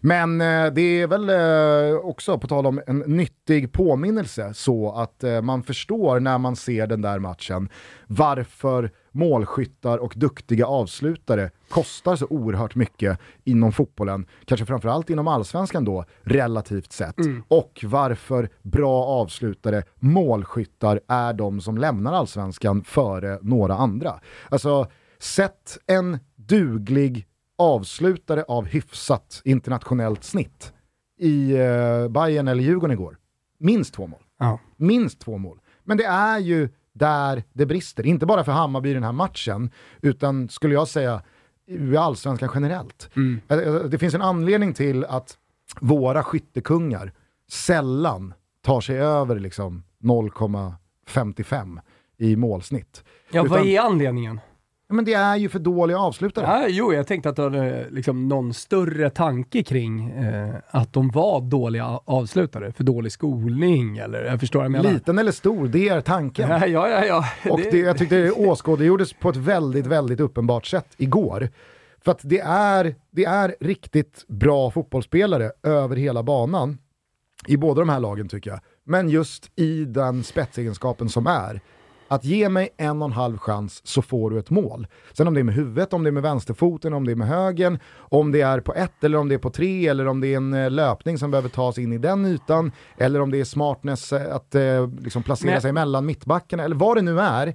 [SPEAKER 1] Men eh, det är väl eh, också, på tal om en nyttig påminnelse, så att eh, man förstår när man ser den där matchen varför målskyttar och duktiga avslutare kostar så oerhört mycket inom fotbollen, kanske framförallt inom allsvenskan då, relativt sett. Mm. Och varför bra avslutare, målskyttar, är de som lämnar allsvenskan före några andra. Alltså, sätt en duglig avslutare av hyfsat internationellt snitt i eh, Bayern eller Djurgården igår. Minst två mål. Ja. Minst två mål. Men det är ju där det brister. Inte bara för Hammarby i den här matchen, utan skulle jag säga i allsvenskan generellt. Mm. Eh, eh, det finns en anledning till att våra skyttekungar sällan tar sig över liksom 0,55 i målsnitt.
[SPEAKER 2] Ja, utan, vad är anledningen?
[SPEAKER 1] Men det är ju för dåliga avslutare.
[SPEAKER 2] Ja, jo, jag tänkte att du hade liksom någon större tanke kring eh, att de var dåliga avslutare, för dålig skolning eller, jag förstår vad jag menar.
[SPEAKER 1] Liten eller stor, det är tanken.
[SPEAKER 2] Ja, ja, ja.
[SPEAKER 1] ja. Och det, jag tyckte det åskådliggjordes på ett väldigt, väldigt uppenbart sätt igår. För att det är, det är riktigt bra fotbollsspelare över hela banan i båda de här lagen tycker jag. Men just i den spetsegenskapen som är att ge mig en och en halv chans så får du ett mål. Sen om det är med huvudet, om det är med vänsterfoten, om det är med högen, om det är på ett eller om det är på tre eller om det är en eh, löpning som behöver tas in i den ytan eller om det är smartness eh, att eh, liksom placera Men... sig mellan mittbackarna eller vad det nu är.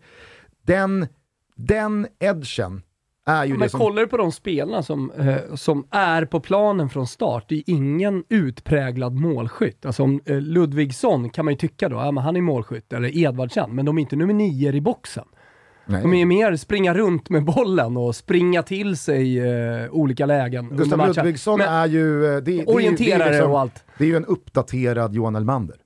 [SPEAKER 1] Den, den edgen är ju
[SPEAKER 2] Men
[SPEAKER 1] som...
[SPEAKER 2] kollar du på de spelarna som, eh, som är på planen från start, det är ingen utpräglad målskytt. Alltså om eh, Ludvigsson kan man ju tycka då, ja, men han är målskytt, eller Edvardsen, men de är inte nummer nio i boxen. Nej. De är mer springa runt med bollen och springa till sig eh, olika lägen
[SPEAKER 1] Gustav Ludvigsson men, är ju... Eh, det,
[SPEAKER 2] orienterare det, det liksom, och allt.
[SPEAKER 1] Det är ju en uppdaterad Johan Elmander.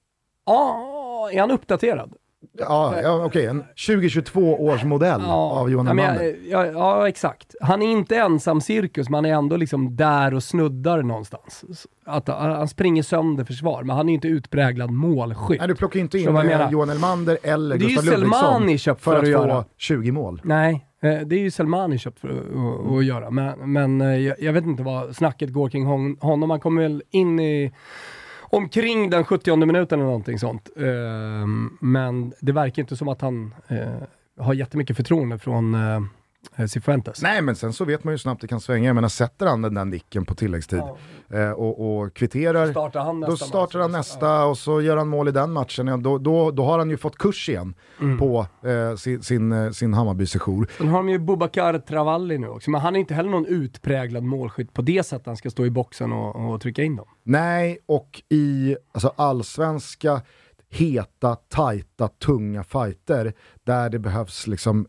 [SPEAKER 2] Ja, är han uppdaterad?
[SPEAKER 1] Ja, ja okej. Okay. En 2022 års modell ja, av Johan Elmander.
[SPEAKER 2] Ja, ja, exakt. Han är inte ensam cirkus, men han är ändå liksom där och snuddar någonstans. Att, han springer sönder försvar, men han är inte utpräglad målskytt.
[SPEAKER 1] Nej, du plockar inte in eh, Johan Elmander eller Gustav Ludvigsson för, för att,
[SPEAKER 2] att
[SPEAKER 1] göra. få 20 mål.
[SPEAKER 2] Nej, eh, det är ju Selmani köpt för att, att, att göra, men, men eh, jag, jag, vet inte vad snacket går kring honom. Han kommer väl in i omkring den 70 minuten eller någonting sånt. Ehm, men det verkar inte som att han eh, har jättemycket förtroende från eh, Cifuentes.
[SPEAKER 1] Nej, men sen så vet man ju snabbt det kan svänga. Jag menar, sätter han den där nicken på tilläggstid ja. eh, och, och kvitterar,
[SPEAKER 2] startar han
[SPEAKER 1] då startar han nästa ja. och så gör han mål i den matchen. Ja, då, då, då har han ju fått kurs igen mm. på eh, sin, sin, sin Hammarby-sejour.
[SPEAKER 2] Sen har de ju Bubakar Travalli nu också, men han är inte heller någon utpräglad målskytt på det sättet han ska stå i boxen och, och trycka in dem.
[SPEAKER 1] Nej, och i alltså, allsvenska heta, tajta, tunga fighter där det behövs liksom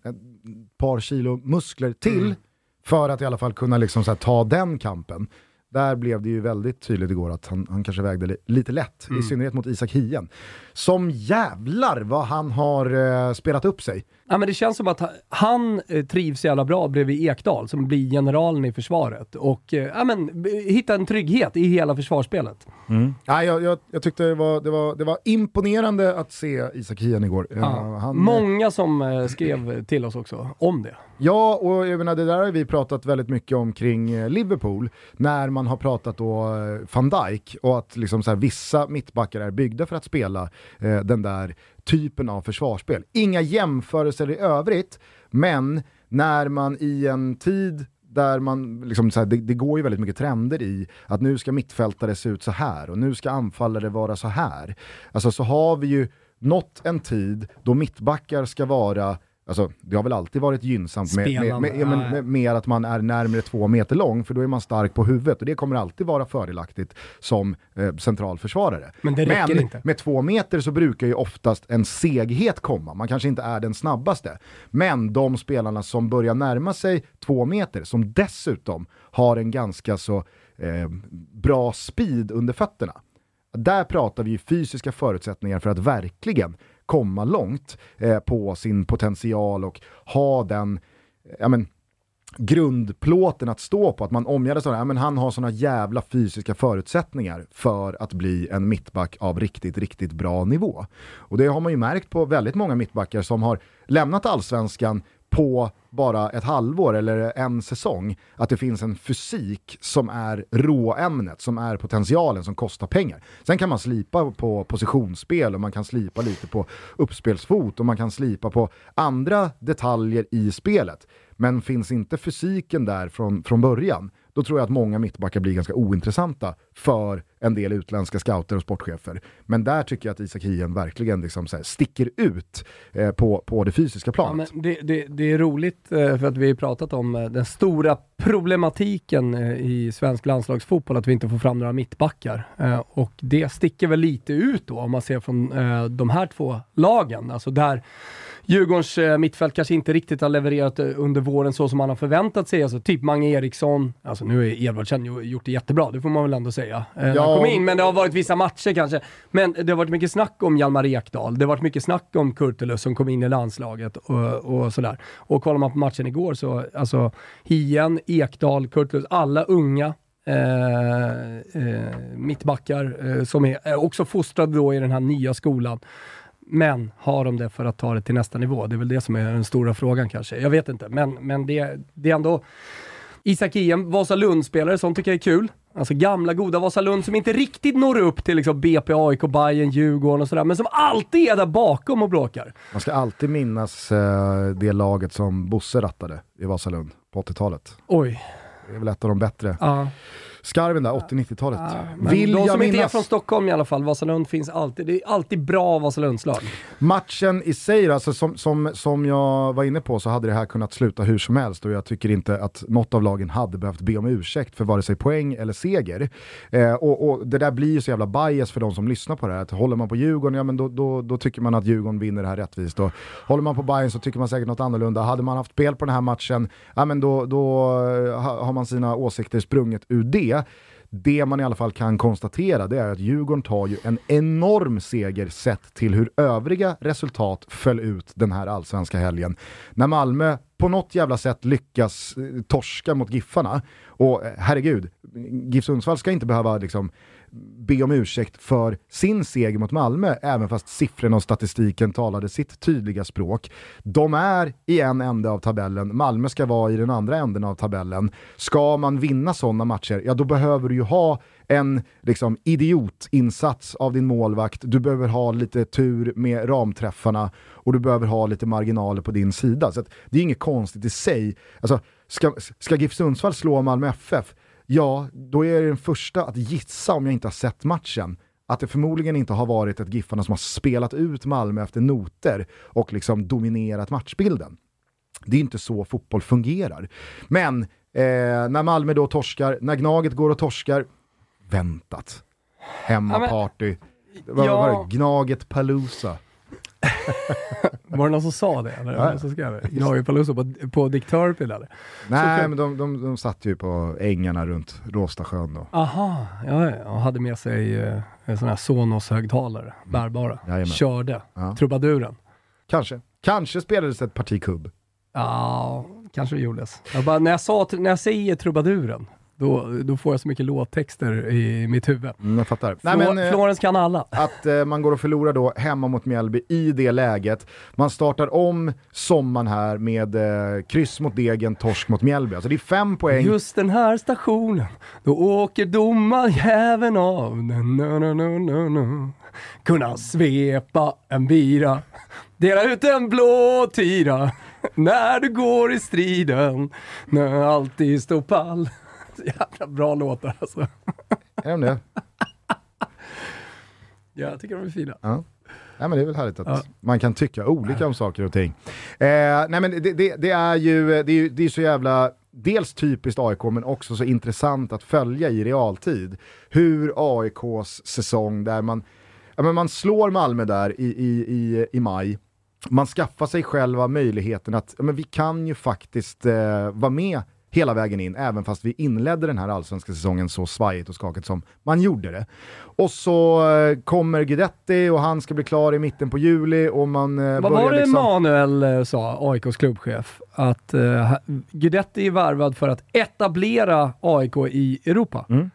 [SPEAKER 1] par kilo muskler till mm. för att i alla fall kunna liksom här, ta den kampen. Där blev det ju väldigt tydligt igår att han, han kanske vägde li lite lätt, mm. i synnerhet mot Isak Hien. Som jävlar vad han har eh, spelat upp sig.
[SPEAKER 2] Ja, men det känns som att han eh, trivs jävla bra bredvid Ekdal som blir generalen i försvaret och eh, ja, men, hitta en trygghet i hela försvarsspelet.
[SPEAKER 1] Mm. Ja, jag, jag, jag, tyckte det var, det, var, det var imponerande att se Isak Hien igår.
[SPEAKER 2] Ja, han, Många som skrev till oss också om det.
[SPEAKER 1] Ja, och jag menar, det där har vi pratat väldigt mycket om kring Liverpool, när man har pratat då van Dijk och att liksom så här, vissa mittbackar är byggda för att spela eh, den där typen av försvarsspel. Inga jämförelser i övrigt, men när man i en tid där man, liksom så här, det, det, går ju väldigt mycket trender i att nu ska mittfältare se ut så här och nu ska anfallare vara så här. Alltså så har vi ju nått en tid då mittbackar ska vara Alltså, det har väl alltid varit gynnsamt med, med, med, med, med, att man är närmare två meter lång, för då är man stark på huvudet och det kommer alltid vara fördelaktigt som eh, centralförsvarare.
[SPEAKER 2] Men det räcker
[SPEAKER 1] Men
[SPEAKER 2] inte.
[SPEAKER 1] med två meter så brukar ju oftast en seghet komma, man kanske inte är den snabbaste. Men de spelarna som börjar närma sig två meter, som dessutom har en ganska så eh, bra speed under fötterna, där pratar vi fysiska förutsättningar för att verkligen komma långt eh, på sin potential och ha den ja, men, grundplåten att stå på, att man omgärdas av det, ja, men han har sådana jävla fysiska förutsättningar för att bli en mittback av riktigt, riktigt bra nivå. Och det har man ju märkt på väldigt många mittbackar som har lämnat allsvenskan på bara ett halvår eller en säsong att det finns en fysik som är råämnet, som är potentialen, som kostar pengar. Sen kan man slipa på positionsspel och man kan slipa lite på uppspelsfot och man kan slipa på andra detaljer i spelet. Men finns inte fysiken där från, från början, då tror jag att många mittbackar blir ganska ointressanta för en del utländska scouter och sportchefer. Men där tycker jag att Isak Hien verkligen liksom så sticker ut eh, på, på det fysiska planet.
[SPEAKER 2] Ja, det, det, det, är roligt eh, för att vi har pratat om eh, den stora problematiken eh, i svensk landslagsfotboll, att vi inte får fram några mittbackar. Och det sticker väl lite ut då om man ser från de här två lagen. Alltså där Djurgårdens eh, mittfält kanske inte riktigt har levererat eh, under våren så som man har förväntat sig. Alltså typ Mange Eriksson, alltså nu har Edvardsen gjort det jättebra, det får man väl ändå säga. Eh, ja. Han kom in, men det har varit vissa matcher kanske. Men det har varit mycket snack om Hjalmar Ekdal, det har varit mycket snack om Kurtulus som kom in i landslaget och, och sådär. Och kollar man på matchen igår så, alltså Hien, Ekdal, Kurtulus, alla unga Eh, eh, mittbackar eh, som är också fostrade då i den här nya skolan. Men har de det för att ta det till nästa nivå? Det är väl det som är den stora frågan kanske. Jag vet inte, men, men det, det är ändå Isak Iem, Vasalund-spelare, sånt tycker jag är kul. Alltså gamla goda Vasalund som inte riktigt når upp till liksom BP, AIK, Bayern, Djurgården och sådär, men som alltid är där bakom och bråkar.
[SPEAKER 1] Man ska alltid minnas eh, det laget som Bosse rattade i Vasalund på 80-talet.
[SPEAKER 2] Oj.
[SPEAKER 1] Det är väl ett av de bättre.
[SPEAKER 2] Ja.
[SPEAKER 1] Skarven där, 80-90-talet. Ja,
[SPEAKER 2] Vill de som minnas... inte är från Stockholm i alla fall, Vasalund finns alltid. Det är alltid bra Vasalundslag.
[SPEAKER 1] Matchen i sig, alltså, som, som, som jag var inne på så hade det här kunnat sluta hur som helst och jag tycker inte att något av lagen hade behövt be om ursäkt för vare sig poäng eller seger. Eh, och, och, det där blir ju så jävla bias för de som lyssnar på det här. Att håller man på Djurgården, ja men då, då, då tycker man att Djurgården vinner det här rättvist. Och håller man på Bayern så tycker man säkert något annorlunda. Hade man haft spel på den här matchen, ja men då, då eh, har man sina åsikter sprunget ur det. Det man i alla fall kan konstatera det är att Djurgården tar ju en enorm seger sett till hur övriga resultat föll ut den här allsvenska helgen. När Malmö på något jävla sätt lyckas eh, torska mot Giffarna, och eh, herregud, GIF Sundsvall ska inte behöva liksom be om ursäkt för sin seger mot Malmö, även fast siffrorna och statistiken talade sitt tydliga språk. De är i en ände av tabellen, Malmö ska vara i den andra änden av tabellen. Ska man vinna sådana matcher, ja då behöver du ju ha en liksom, idiotinsats av din målvakt, du behöver ha lite tur med ramträffarna och du behöver ha lite marginaler på din sida. Så det är inget konstigt i sig. Alltså, ska, ska GIF Sundsvall slå Malmö FF, ja, då är jag den första att gissa om jag inte har sett matchen att det förmodligen inte har varit ett Giffarna som har spelat ut Malmö efter noter och liksom dominerat matchbilden. Det är inte så fotboll fungerar. Men eh, när Malmö då torskar, när Gnaget går och torskar, väntat. Hemmaparty. Ja, men, ja. var det? Gnaget Palooza.
[SPEAKER 2] var det någon som sa det? Eller ja. som skrev det? Gnagerpalooza på, på Dick Turpin eller?
[SPEAKER 1] Nej, Så, men de, de, de satt ju på ängarna runt Råstasjön då.
[SPEAKER 2] Aha, ja, och hade med sig eh, sådana här Sonos-högtalare, mm. bärbara. Jajamän. Körde, ja. trubaduren.
[SPEAKER 1] Kanske. Kanske spelades ett parti kubb.
[SPEAKER 2] Ja, kanske det gjordes. Jag bara, när, jag sa, när jag säger trubaduren, då, då får jag så mycket låttexter i mitt huvud.
[SPEAKER 1] Mm, jag fattar.
[SPEAKER 2] Flor Nej, men, eh, Florens kan alla.
[SPEAKER 1] Att eh, man går och förlorar då hemma mot Mjällby i det läget. Man startar om sommaren här med eh, kryss mot Degen, torsk mot Mjällby. Alltså det är fem poäng.
[SPEAKER 2] Just den här stationen, då åker domarjäveln av. No, no, no, no, no. Kunna svepa en bira, dela ut en blå tira när du går i striden, när alltid står pall. jävla bra låtar alltså.
[SPEAKER 1] Är de det?
[SPEAKER 2] Ja, jag tycker de är fina.
[SPEAKER 1] Ja. Nej, men det är väl härligt att ja. man kan tycka olika om saker och ting. Eh, nej, men det, det, det, är ju det är, det är så jävla, dels typiskt AIK, men också så intressant att följa i realtid. Hur AIKs säsong, där man, ja, men man slår Malmö där i, i, i, i maj, man skaffar sig själva möjligheten att ja, men vi kan ju faktiskt eh, vara med hela vägen in, även fast vi inledde den här allsvenska säsongen så svajigt och skakigt som man gjorde det. Och så eh, kommer Guidetti och han ska bli klar i mitten på juli och man eh,
[SPEAKER 2] Vad var det liksom... Manuel eh, sa, AIKs klubbchef? Att uh, Guidetti är värvad för att etablera AIK i Europa. Mm.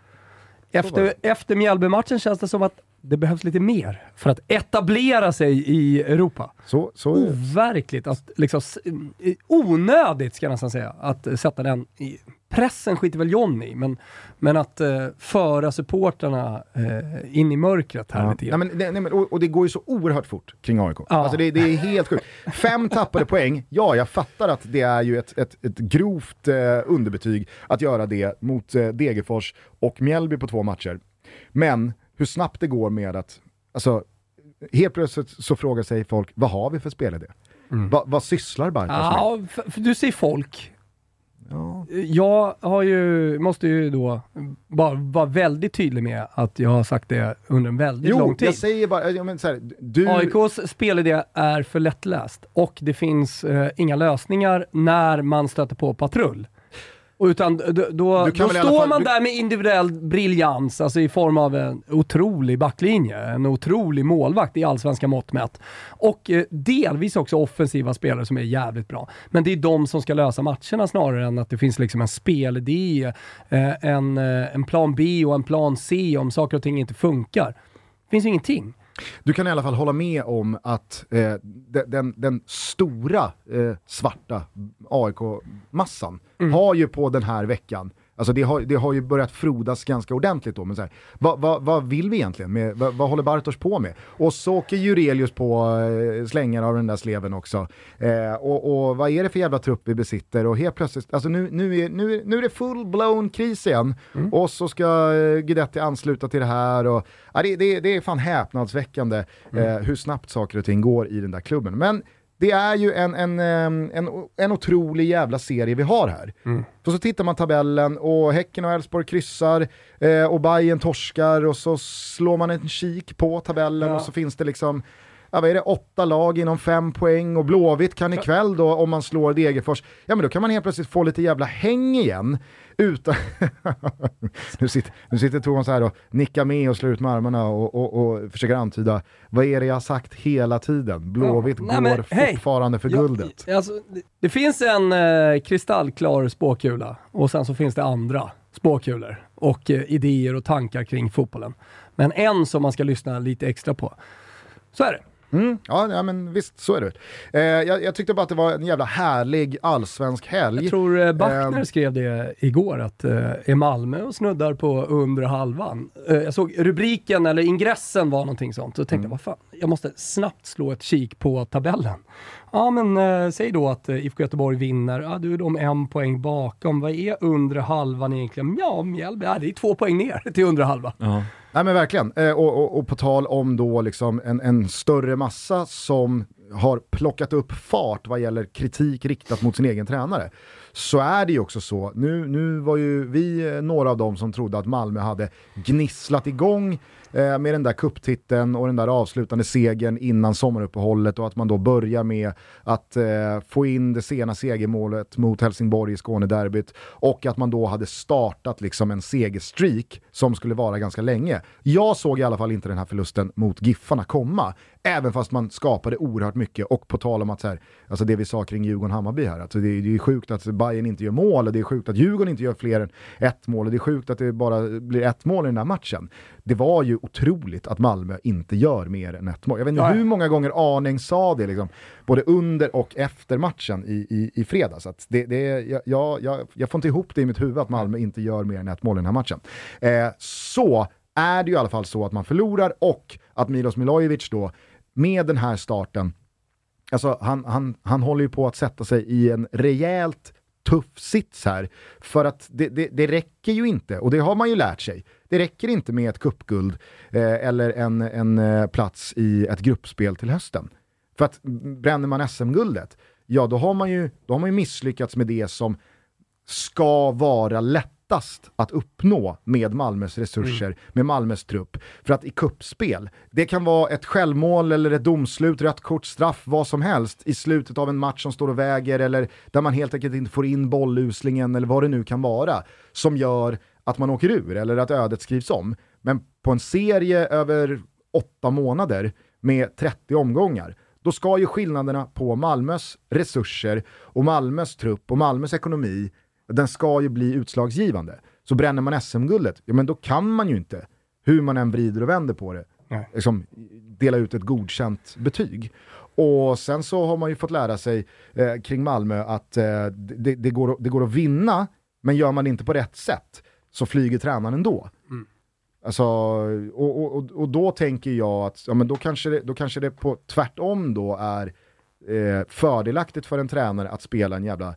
[SPEAKER 2] Efter, efter Mjällby-matchen känns det som att det behövs lite mer för att etablera sig i Europa.
[SPEAKER 1] Så, så
[SPEAKER 2] Overkligt, att liksom, onödigt ska jag nästan säga, att sätta den i Pressen skiter väl John i, men, men att eh, föra supportrarna eh, in i mörkret här
[SPEAKER 1] Ja.
[SPEAKER 2] lite
[SPEAKER 1] Nej,
[SPEAKER 2] grann.
[SPEAKER 1] men, nej, nej, men, och, och det går ju så oerhört fort kring AIK.
[SPEAKER 2] Ja.
[SPEAKER 1] Alltså det, det är helt sjukt. Fem tappade poäng, ja jag fattar att det är ju ett, ett, ett grovt eh, underbetyg att göra det mot eh, Degerfors och Mjällby på två matcher. Men hur snabbt det går med att, alltså helt plötsligt så frågar sig folk, vad har vi för spelidé? Va, vad sysslar med?
[SPEAKER 2] Ja, för, för du säger folk.
[SPEAKER 1] Ja.
[SPEAKER 2] Jag har ju, måste ju då bara vara väldigt tydlig med att jag har sagt det under en väldigt
[SPEAKER 1] Jo,
[SPEAKER 2] lång tid.
[SPEAKER 1] jag säger bara, jag men, så här, du...
[SPEAKER 2] AIKs spelidé är för lättläst och det finns eh, inga lösningar när man stöter på patrull. Utan då, då
[SPEAKER 1] alla
[SPEAKER 2] står
[SPEAKER 1] fall-
[SPEAKER 2] man där med individuell briljans, alltså i form av en otrolig backlinje, en otrolig målvakt i allsvenska mått mätt. Och eh, delvis också offensiva spelare som är jävligt bra. Men det är de som ska lösa matcherna snarare än att det finns liksom en spelidé, eh, en, eh, en plan B och en plan C om saker och ting inte funkar. Det finns ingenting.
[SPEAKER 1] Du kan i alla fall hålla med om att eh, de- den, den stora eh, svarta AIK-massan har ju på den här veckan, alltså det har, det har ju börjat frodas ganska ordentligt då, men så här, vad, vad, vad vill vi egentligen? Med, vad, vad håller Bartos på med? Och så åker Jurelius på eh, slängar av den där sleven också. Eh, och, och vad är det för jävla trupp vi besitter? Och helt plötsligt, alltså nu, nu, är, nu, nu är det full-blown kris igen. Och så ska eh, Guidetti ansluta till det här. Och, ja, det, det, det är fan häpnadsväckande eh, hur snabbt saker och ting går i den där klubben. Men det är ju en, en, en, en otrolig jävla serie vi har här. För så tittar man tabellen och Häcken och Elfsborg kryssar eh, och Bayern torskar och så slår man en kik på tabellen
[SPEAKER 2] Ja.
[SPEAKER 1] och så finns det liksom Ja, vad är det, åtta lag inom fem poäng och Blåvitt kan ikväll då, om man slår Degerfors, ja men då kan man helt plötsligt få lite jävla häng igen. Utan... nu, sitter, nu sitter Thomas här och nickar med och slår ut med armarna och, och, och försöker antyda, vad är det jag har sagt hela tiden? Blåvitt
[SPEAKER 2] Ja,
[SPEAKER 1] går
[SPEAKER 2] men
[SPEAKER 1] fortfarande för
[SPEAKER 2] Ja,
[SPEAKER 1] guldet.
[SPEAKER 2] Alltså, det, det finns en eh, kristallklar spåkula och sen så finns det andra spåkulor och eh, idéer och tankar kring fotbollen. Men en som man ska lyssna lite extra på. Så är det.
[SPEAKER 1] Mm, ja, ja, men visst, så är det. Eh, jag, jag tyckte bara att det var en jävla härlig allsvensk helg.
[SPEAKER 2] Jag tror eh, Bachner
[SPEAKER 1] Ehm.
[SPEAKER 2] skrev det igår, att eh, är Malmö och snuddar på under halvan. Eh, jag såg rubriken, eller ingressen var någonting sånt, så tänkte
[SPEAKER 1] Mm.
[SPEAKER 2] jag, vad fan, jag måste snabbt slå ett kik på tabellen. Ja men eh, säg då att eh, IFK Göteborg vinner, ja du är de en poäng bakom. Vad är undre halvan egentligen? Ja, Mjällby, ja, det är två poäng ner till undre halva.
[SPEAKER 1] Nej men verkligen, eh, och, och, och på tal om då liksom en, en större massa som har plockat upp fart vad gäller kritik riktat mot sin egen tränare. Så är det ju också så, nu, nu var ju vi eh, några av dem som trodde att Malmö hade gnisslat igång eh, med den där kupptiteln och den där avslutande segern innan sommaruppehållet och att man då börjar med att eh, få in det sena segermålet mot Helsingborg i Skånederbyt och att man då hade startat liksom en segerstreak som skulle vara ganska länge. Jag såg i alla fall inte den här förlusten mot Giffarna komma, även fast man skapade oerhört mycket och på tal om att så här, alltså det vi sa kring Djurgården-Hammarby här, alltså det, är- det är sjukt att Bayern inte gör mål och det är sjukt att Djurgården inte gör fler än ett mål och det är sjukt att det bara blir ett mål i den här matchen. Det var ju otroligt att Malmö inte gör mer än ett mål. Jag vet inte
[SPEAKER 2] Ja,
[SPEAKER 1] hur många gånger Arning sa det, liksom, både under och efter matchen i, i, i fredags. Att det, det, jag, jag, jag, jag får inte ihop det i mitt huvud att Malmö inte gör mer än ett mål i den här matchen. Eh, så är det ju i alla fall så att man förlorar och att Milos Milojevic då, med den här starten, alltså han, han, han håller ju på att sätta sig i en rejält tuff sits här. För att det, det, det räcker ju inte, och det har man ju lärt sig, det räcker inte med ett kuppguld eh, eller en, en eh, plats i ett gruppspel till hösten. För att bränner man SM-guldet, ja då har, man ju, då har man ju misslyckats med det som ska vara lättast att uppnå med Malmös resurser, med Malmös trupp. För att i kuppspel, det kan vara ett självmål eller ett domslut, rött kort, straff, vad som helst i slutet av en match som står och väger eller där man helt enkelt inte får in bolluslingen eller vad det nu kan vara som gör att man åker ur eller att ödet skrivs om. Men på en serie över åtta månader med 30 omgångar, då ska ju skillnaderna på Malmös resurser och Malmös trupp och Malmös ekonomi, den ska ju bli utslagsgivande. Så bränner man SM-guldet, ja men då kan man ju inte, hur man än vrider och vänder på det, liksom, dela ut ett godkänt betyg. Och sen så har man ju fått lära sig eh, kring Malmö att eh, det, det, går, det går att vinna, men gör man det inte på rätt sätt så flyger tränaren ändå.
[SPEAKER 2] Mm.
[SPEAKER 1] Alltså, och, och, och då tänker jag att ja, men då, kanske det, då kanske det på tvärtom då är eh, fördelaktigt för en tränare att spela en jävla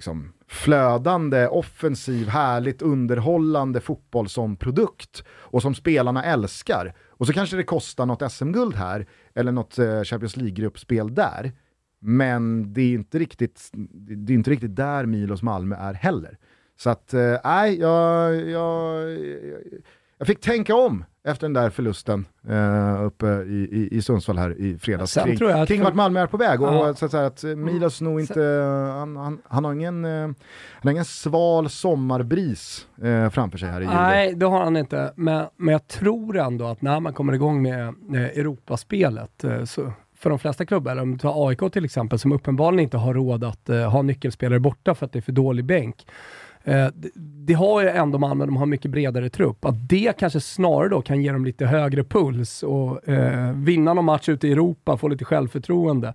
[SPEAKER 1] liksom, flödande, offensiv, härligt underhållande fotboll som produkt och som spelarna älskar. Och så kanske det kostar något SM-guld här, eller något eh, Champions League-gruppspel där. Men det är inte riktigt, det är inte riktigt där Milos Malmö är heller. Så att, eh, nej, jag, jag, jag fick tänka om efter den där förlusten uh, uppe i, i, i Sundsvall här i fredags.
[SPEAKER 2] Sen
[SPEAKER 1] kring,
[SPEAKER 2] tror jag att
[SPEAKER 1] kring vart Malmö är på väg. Och,
[SPEAKER 2] Ja.
[SPEAKER 1] så att, säga att eh, Milos nog inte, han, han, han, har ingen, eh, han har ingen sval sommarbris eh, framför sig här i juli.
[SPEAKER 2] Nej, det har han inte. Men, men jag tror ändå att när man kommer igång med eh, Europaspelet, eh, så för de flesta klubbar, om du tar AIK till exempel, som uppenbarligen inte har råd att eh, ha nyckelspelare borta för att det är för dålig bänk. Eh, det, har ju ändå Malmö, de har mycket bredare trupp. Att det kanske snarare då kan ge dem lite högre puls och eh, vinna någon match ute i Europa, få lite självförtroende.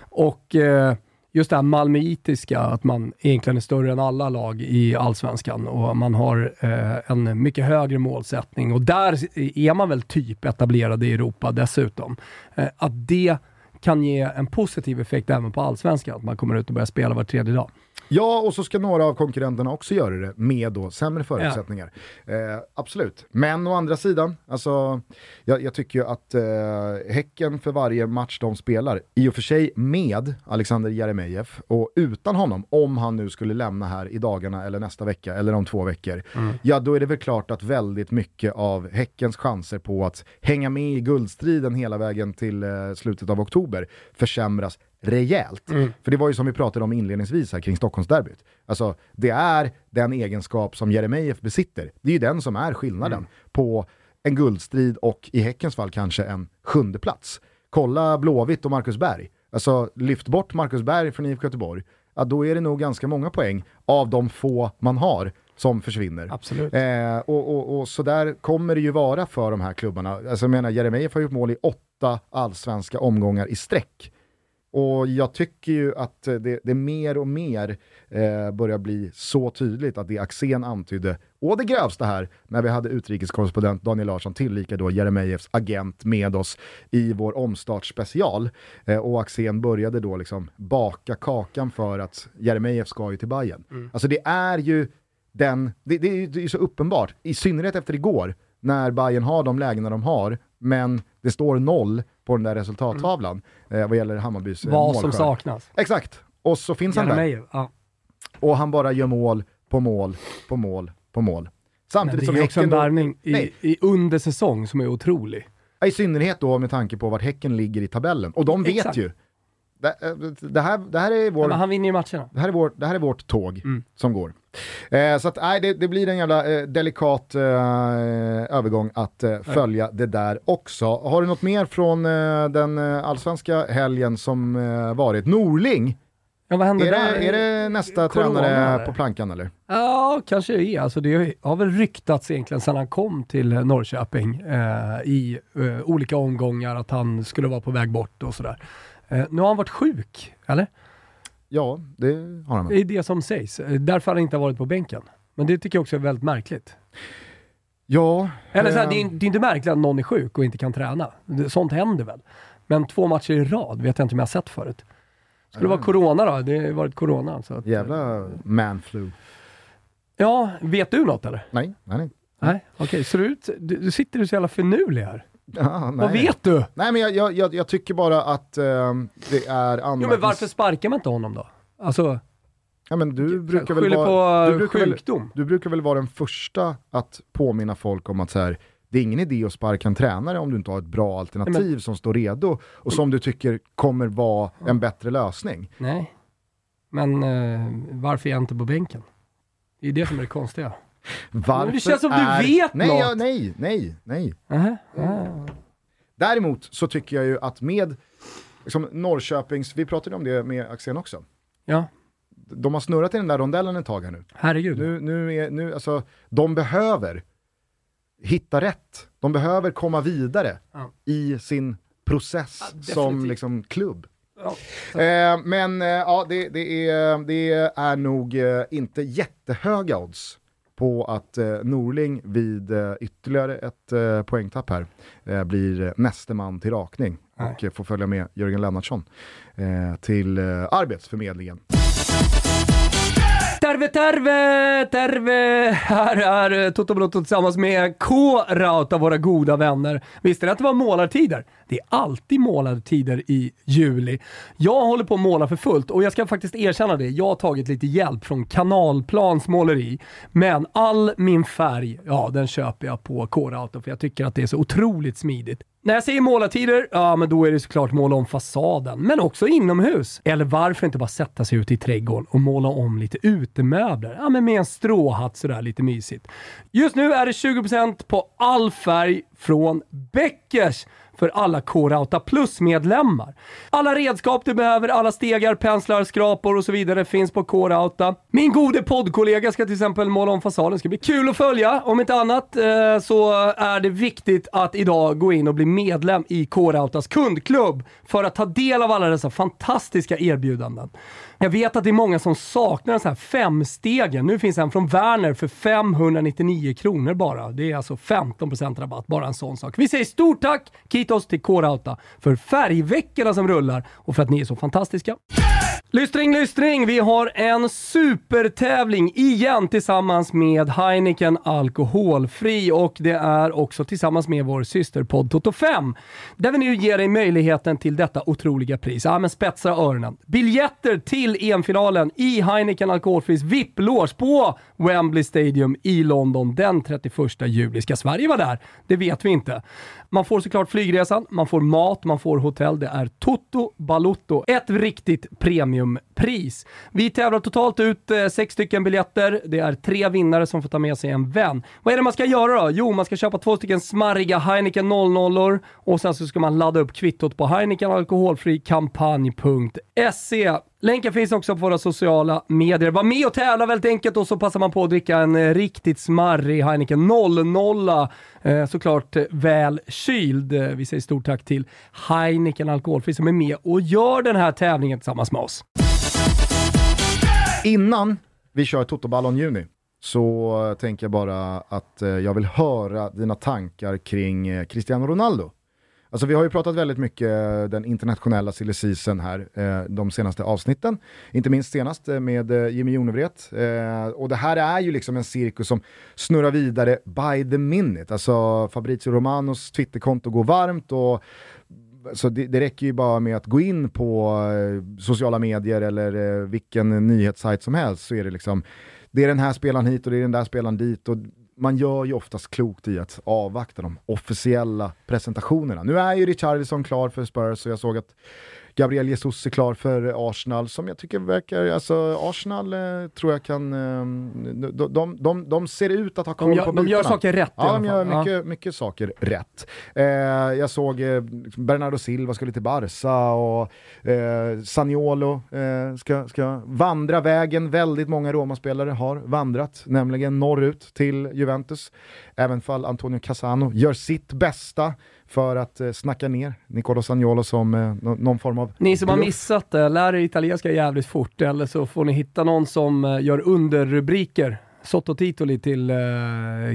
[SPEAKER 2] Och eh, just det här malmöitiska, att man egentligen är större än alla lag i allsvenskan och man har eh, en mycket högre målsättning och där är man väl typ etablerad i Europa dessutom. Eh, att det kan ge en positiv effekt även på allsvenskan, att man kommer ut och börjar spela var tredje dag.
[SPEAKER 1] Ja, och så ska några av konkurrenterna också göra det med då sämre förutsättningar. Eh, absolut. Men å andra sidan, alltså, jag, jag tycker ju att eh, Häcken för varje match de spelar, i och för sig med Alexander Jeremejeff och utan honom, om han nu skulle lämna här i dagarna eller nästa vecka eller om två veckor, ja då är det väl klart att väldigt mycket av Häckens chanser på att hänga med i guldstriden hela vägen till eh, slutet av oktober försämras rejält. För det var ju som vi pratade om inledningsvis här kring Stockholmsderbyt. Alltså, det är den egenskap som Jeremejeff besitter. Det är ju den som är skillnaden på en guldstrid och i Häckens fall kanske en sjunde plats. Kolla Blåvitt och Marcus Berg. Alltså, lyft bort Marcus Berg från IFK Göteborg, ja, då är det nog ganska många poäng av de få man har som försvinner.
[SPEAKER 2] Absolut.
[SPEAKER 1] Eh, och, och, och så där kommer det ju vara för de här klubbarna. Alltså jag menar, Jeremejeff har gjort mål i åtta allsvenska omgångar i sträck. Och jag tycker ju att eh, det, det mer och mer eh, börjar bli så tydligt att det Axén antydde, och det grövsta här, när vi hade utrikeskorrespondent Daniel Larsson, tillika då Jeremejeffs agent med oss i vår omstartsspecial. Eh, och Axén började då liksom baka kakan för att Jeremejeff ska ju till Bayern. Alltså det är ju den, det, det, är ju- det är ju så uppenbart, i synnerhet efter igår, när Bayern har de lägena de har, men det står noll på den där resultattavlan eh, vad gäller Hammarbys eh,
[SPEAKER 2] Vad som
[SPEAKER 1] målskörd.
[SPEAKER 2] saknas.
[SPEAKER 1] Exakt, och så finns han där.
[SPEAKER 2] Ja.
[SPEAKER 1] Och han bara gör mål på mål på mål på mål. Samtidigt
[SPEAKER 2] det
[SPEAKER 1] som
[SPEAKER 2] är också en
[SPEAKER 1] Häcken då,
[SPEAKER 2] värvning i,
[SPEAKER 1] Nej.
[SPEAKER 2] i under säsong som är otrolig.
[SPEAKER 1] i synnerhet då med tanke på vart Häcken ligger i tabellen. Och de vet
[SPEAKER 2] Exakt.
[SPEAKER 1] ju. Det, eh, det, här, det här är vår...
[SPEAKER 2] Ja, men han vinner ju matcherna.
[SPEAKER 1] Det här är, vår, det här är vårt tåg
[SPEAKER 2] Mm.
[SPEAKER 1] som går. Eh, så att, nej, det, det blir en jävla eh, delikat eh, övergång att eh, följa det där också. Har du något mer från eh, den allsvenska helgen som eh, varit? Norling,
[SPEAKER 2] Ja, vad händer
[SPEAKER 1] är
[SPEAKER 2] där?
[SPEAKER 1] det, är det nästa
[SPEAKER 2] Corona,
[SPEAKER 1] tränare
[SPEAKER 2] eller?
[SPEAKER 1] på plankan eller?
[SPEAKER 2] Ja, kanske det är. Alltså, det har väl ryktats egentligen sedan han kom till Norrköping eh, i eh, olika omgångar att han skulle vara på väg bort och sådär. Eh, nu har han varit sjuk, eller?
[SPEAKER 1] Ja, det har han
[SPEAKER 2] Det är det som sägs. Eh, Därför har han inte varit på bänken. Men det tycker jag också är väldigt märkligt.
[SPEAKER 1] Ja,
[SPEAKER 2] Eller så här,
[SPEAKER 1] eh,
[SPEAKER 2] det, är, det är inte märkligt att någon är sjuk och inte kan träna. Sånt händer väl. Men två matcher i rad vet jag inte om jag har sett förut. Skulle det vara corona då? Det har varit corona. Så att,
[SPEAKER 1] jävla manflu.
[SPEAKER 2] Ja, vet du något eller?
[SPEAKER 1] Nej, nej, nej.
[SPEAKER 2] Nej, okej. Du ut... Du, du sitter du så jävla finurlig här.
[SPEAKER 1] Ja, nej.
[SPEAKER 2] Vad vet du?
[SPEAKER 1] Nej men jag, jag, jag, jag tycker bara att ehm, det är
[SPEAKER 2] Jo men
[SPEAKER 1] anmärknings-
[SPEAKER 2] varför sparkar man inte honom då? Alltså,
[SPEAKER 1] Ja, men du brukar väl vara,
[SPEAKER 2] på
[SPEAKER 1] du brukar väl,
[SPEAKER 2] sjukdom.
[SPEAKER 1] du brukar väl vara den första att påminna folk om att så här, det är ingen idé att sparka en tränare om du inte har ett bra alternativ som står redo och som du tycker kommer vara en bättre lösning.
[SPEAKER 2] Nej. Men eh, varför är jag inte på bänken? Det är det som är det konstiga.
[SPEAKER 1] Varför
[SPEAKER 2] det känns som du
[SPEAKER 1] är...
[SPEAKER 2] vet
[SPEAKER 1] nej,
[SPEAKER 2] något.
[SPEAKER 1] Ja, nej, nej, nej.
[SPEAKER 2] Aha, aha.
[SPEAKER 1] Däremot så tycker jag ju att med liksom, Norrköpings, vi pratade om det med Axén också,
[SPEAKER 2] Ja,
[SPEAKER 1] de har snurrat i den där rondellen ett tag här nu.
[SPEAKER 2] herregud.
[SPEAKER 1] Nu, nu är, nu, alltså, de behöver hitta rätt. De behöver komma vidare
[SPEAKER 2] Ja.
[SPEAKER 1] i sin process
[SPEAKER 2] Ja,
[SPEAKER 1] som liksom klubb.
[SPEAKER 2] Ja.
[SPEAKER 1] Eh, men eh, ja, det, det, är, det är nog eh, inte jättehöga odds på att eh, Norling vid eh, ytterligare ett eh, poängtapp här eh, blir näste man till rakning
[SPEAKER 2] Nej.
[SPEAKER 1] och får följa med Jörgen Lennartsson eh, till eh, Arbetsförmedlingen.
[SPEAKER 2] Terve, terve, terve! Här är eh, Toto Blotto tillsammans med K-Rauta, våra goda vänner. Visste ni att det var målartider? Det är alltid målartider i juli. Jag håller på att måla för fullt och jag ska faktiskt erkänna det. Jag har tagit lite hjälp från Kanalplans måleri. Men all min färg, ja den köper jag på K-Rauta för jag tycker att det är så otroligt smidigt. När jag säger målartider, ja men då är det såklart måla om fasaden, men också inomhus. Eller varför inte bara sätta sig ute i trädgården och måla om lite utemöbler? Ja men med en stråhatt sådär lite mysigt. Just nu är det 20% på all färg från Beckers för alla K-Rauta Plus-medlemmar. Alla redskap du behöver, alla stegar, penslar, skrapor och så vidare finns på K-Rauta. Min gode poddkollega ska till exempel måla om fasaden. Det ska bli kul att följa. Om inte annat eh, så är det viktigt att idag gå in och bli medlem i K-Rautas kundklubb för att ta del av alla dessa fantastiska erbjudanden. Jag vet att det är många som saknar den så här femstegen. Nu finns en från Werner för 599 kronor bara. Det är alltså 15% rabatt, bara en sån sak. Vi säger stort tack Kitos till K-Rauta för färgveckorna som rullar och för att ni är så fantastiska. Lystring, lystring! Vi har en supertävling igen tillsammans med Heineken Alkoholfri och det är också tillsammans med vår systerpodd Toto 5 där vi nu ger dig möjligheten till detta otroliga pris. Ja, men spetsa öronen. Biljetter till till EM-finalen i Heineken Alkoholfris VIP-loge på Wembley Stadium i London den 31 juli. Ska Sverige vara där? Det vet vi inte. Man får såklart flygresan, man får mat, man får hotell. Det är Toto Balutto. Ett riktigt premiumpris. Vi tävlar totalt ut eh, sex stycken biljetter. Det är tre vinnare som får ta med sig en vän. Vad är det man ska göra då? Jo, man ska köpa två stycken smarriga Heineken 00 och sen så ska man ladda upp kvittot på heinekenalkoholfrikampanj.se. Länken finns också på våra sociala medier. Var med och tävla väldigt enkelt och så passar man på att dricka en eh, riktigt smarrig Heineken 00. Eh, såklart eh, väl kyld. Eh, vi säger stort tack till Heineken Alkoholfri som är med och gör den här tävlingen tillsammans med oss.
[SPEAKER 1] Innan vi kör Totoballon Juni så tänker jag bara att eh, jag vill höra dina tankar kring Cristiano Ronaldo. Alltså vi har ju pratat väldigt mycket den internationella silly season här eh, de senaste avsnitten. Inte minst senast eh, med eh, Jimmy Jonevret. Eh, och det här är ju liksom en cirkus som snurrar vidare by the minute. Alltså Fabrizio Romanos Twitterkonto går varmt och så det, det räcker ju bara med att gå in på eh, sociala medier eller eh, vilken nyhetssajt som helst så är det liksom, det är den här spelaren hit och det är den där spelaren dit och man gör ju oftast klokt i att avvakta de officiella presentationerna. Nu är ju Richarlison klar för Spurs och jag såg att Gabriel Jesus är klar för Arsenal som jag tycker verkar, alltså Arsenal eh, tror jag kan, eh, de, de, de, de ser ut att ha koll
[SPEAKER 2] De gör,
[SPEAKER 1] på
[SPEAKER 2] de gör
[SPEAKER 1] bitarna.
[SPEAKER 2] saker rätt
[SPEAKER 1] Ja, de gör
[SPEAKER 2] fall. Ja.
[SPEAKER 1] mycket, mycket saker rätt. Eh, jag såg eh, Bernardo Silva skulle till Barca och eh, Saniolo ska, ska vandra vägen. Väldigt många Roma-spelare har vandrat, nämligen norrut till Juventus. Även fall Antonio Cassano gör sitt bästa för att eh, snacka ner Nicolo Saniolo som eh, nå- någon form av
[SPEAKER 2] Ni som har missat det, lär er italienska jävligt fort eller så får ni hitta någon som eh, gör underrubriker. Sottotitoli till eh,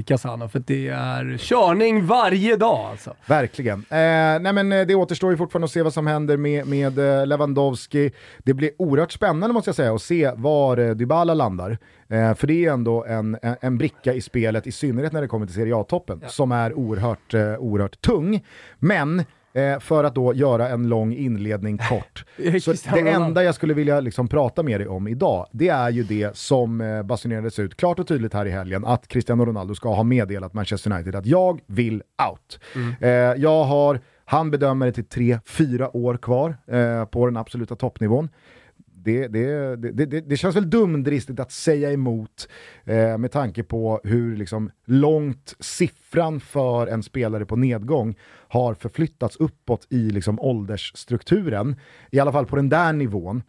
[SPEAKER 2] Casano för det är körning varje dag alltså.
[SPEAKER 1] Verkligen. Eh, nej men eh, det återstår ju fortfarande att se vad som händer med, med eh, Lewandowski. Det blir oerhört spännande måste jag säga att se var eh, Dybala landar. Eh, för det är ändå en, en, en bricka i spelet, i synnerhet när det kommer till Serie A-toppen,
[SPEAKER 2] Ja.
[SPEAKER 1] som är oerhört, eh, oerhört tung. Men eh, för att då göra en lång inledning kort. Så det enda jag skulle vilja liksom prata med dig om idag, det är ju det som eh, basunerades ut klart och tydligt här i helgen, att Cristiano Ronaldo ska ha meddelat Manchester United att jag vill out. Eh, jag har, han bedömer det till tre, fyra år kvar eh, på den absoluta toppnivån. Det, det, det, det, känns väl dumdristigt att säga emot eh, med tanke på hur liksom långt siffran för en spelare på nedgång har förflyttats uppåt i liksom åldersstrukturen. I alla fall på den där nivån.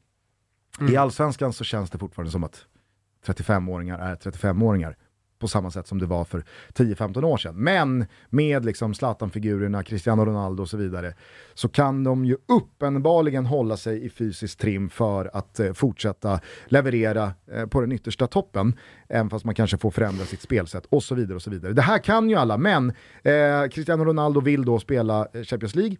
[SPEAKER 1] I allsvenskan så känns det fortfarande som att 35-åringar är 35-åringar på samma sätt som det var för 10-15 år sedan. Men med liksom Zlatan-figurerna, Cristiano Ronaldo och så vidare, så kan de ju uppenbarligen hålla sig i fysisk trim för att eh, fortsätta leverera eh, på den yttersta toppen, även fast man kanske får förändra sitt spelsätt och så vidare. och så vidare. Det här kan ju alla, men eh, Cristiano Ronaldo vill då spela eh, Champions League,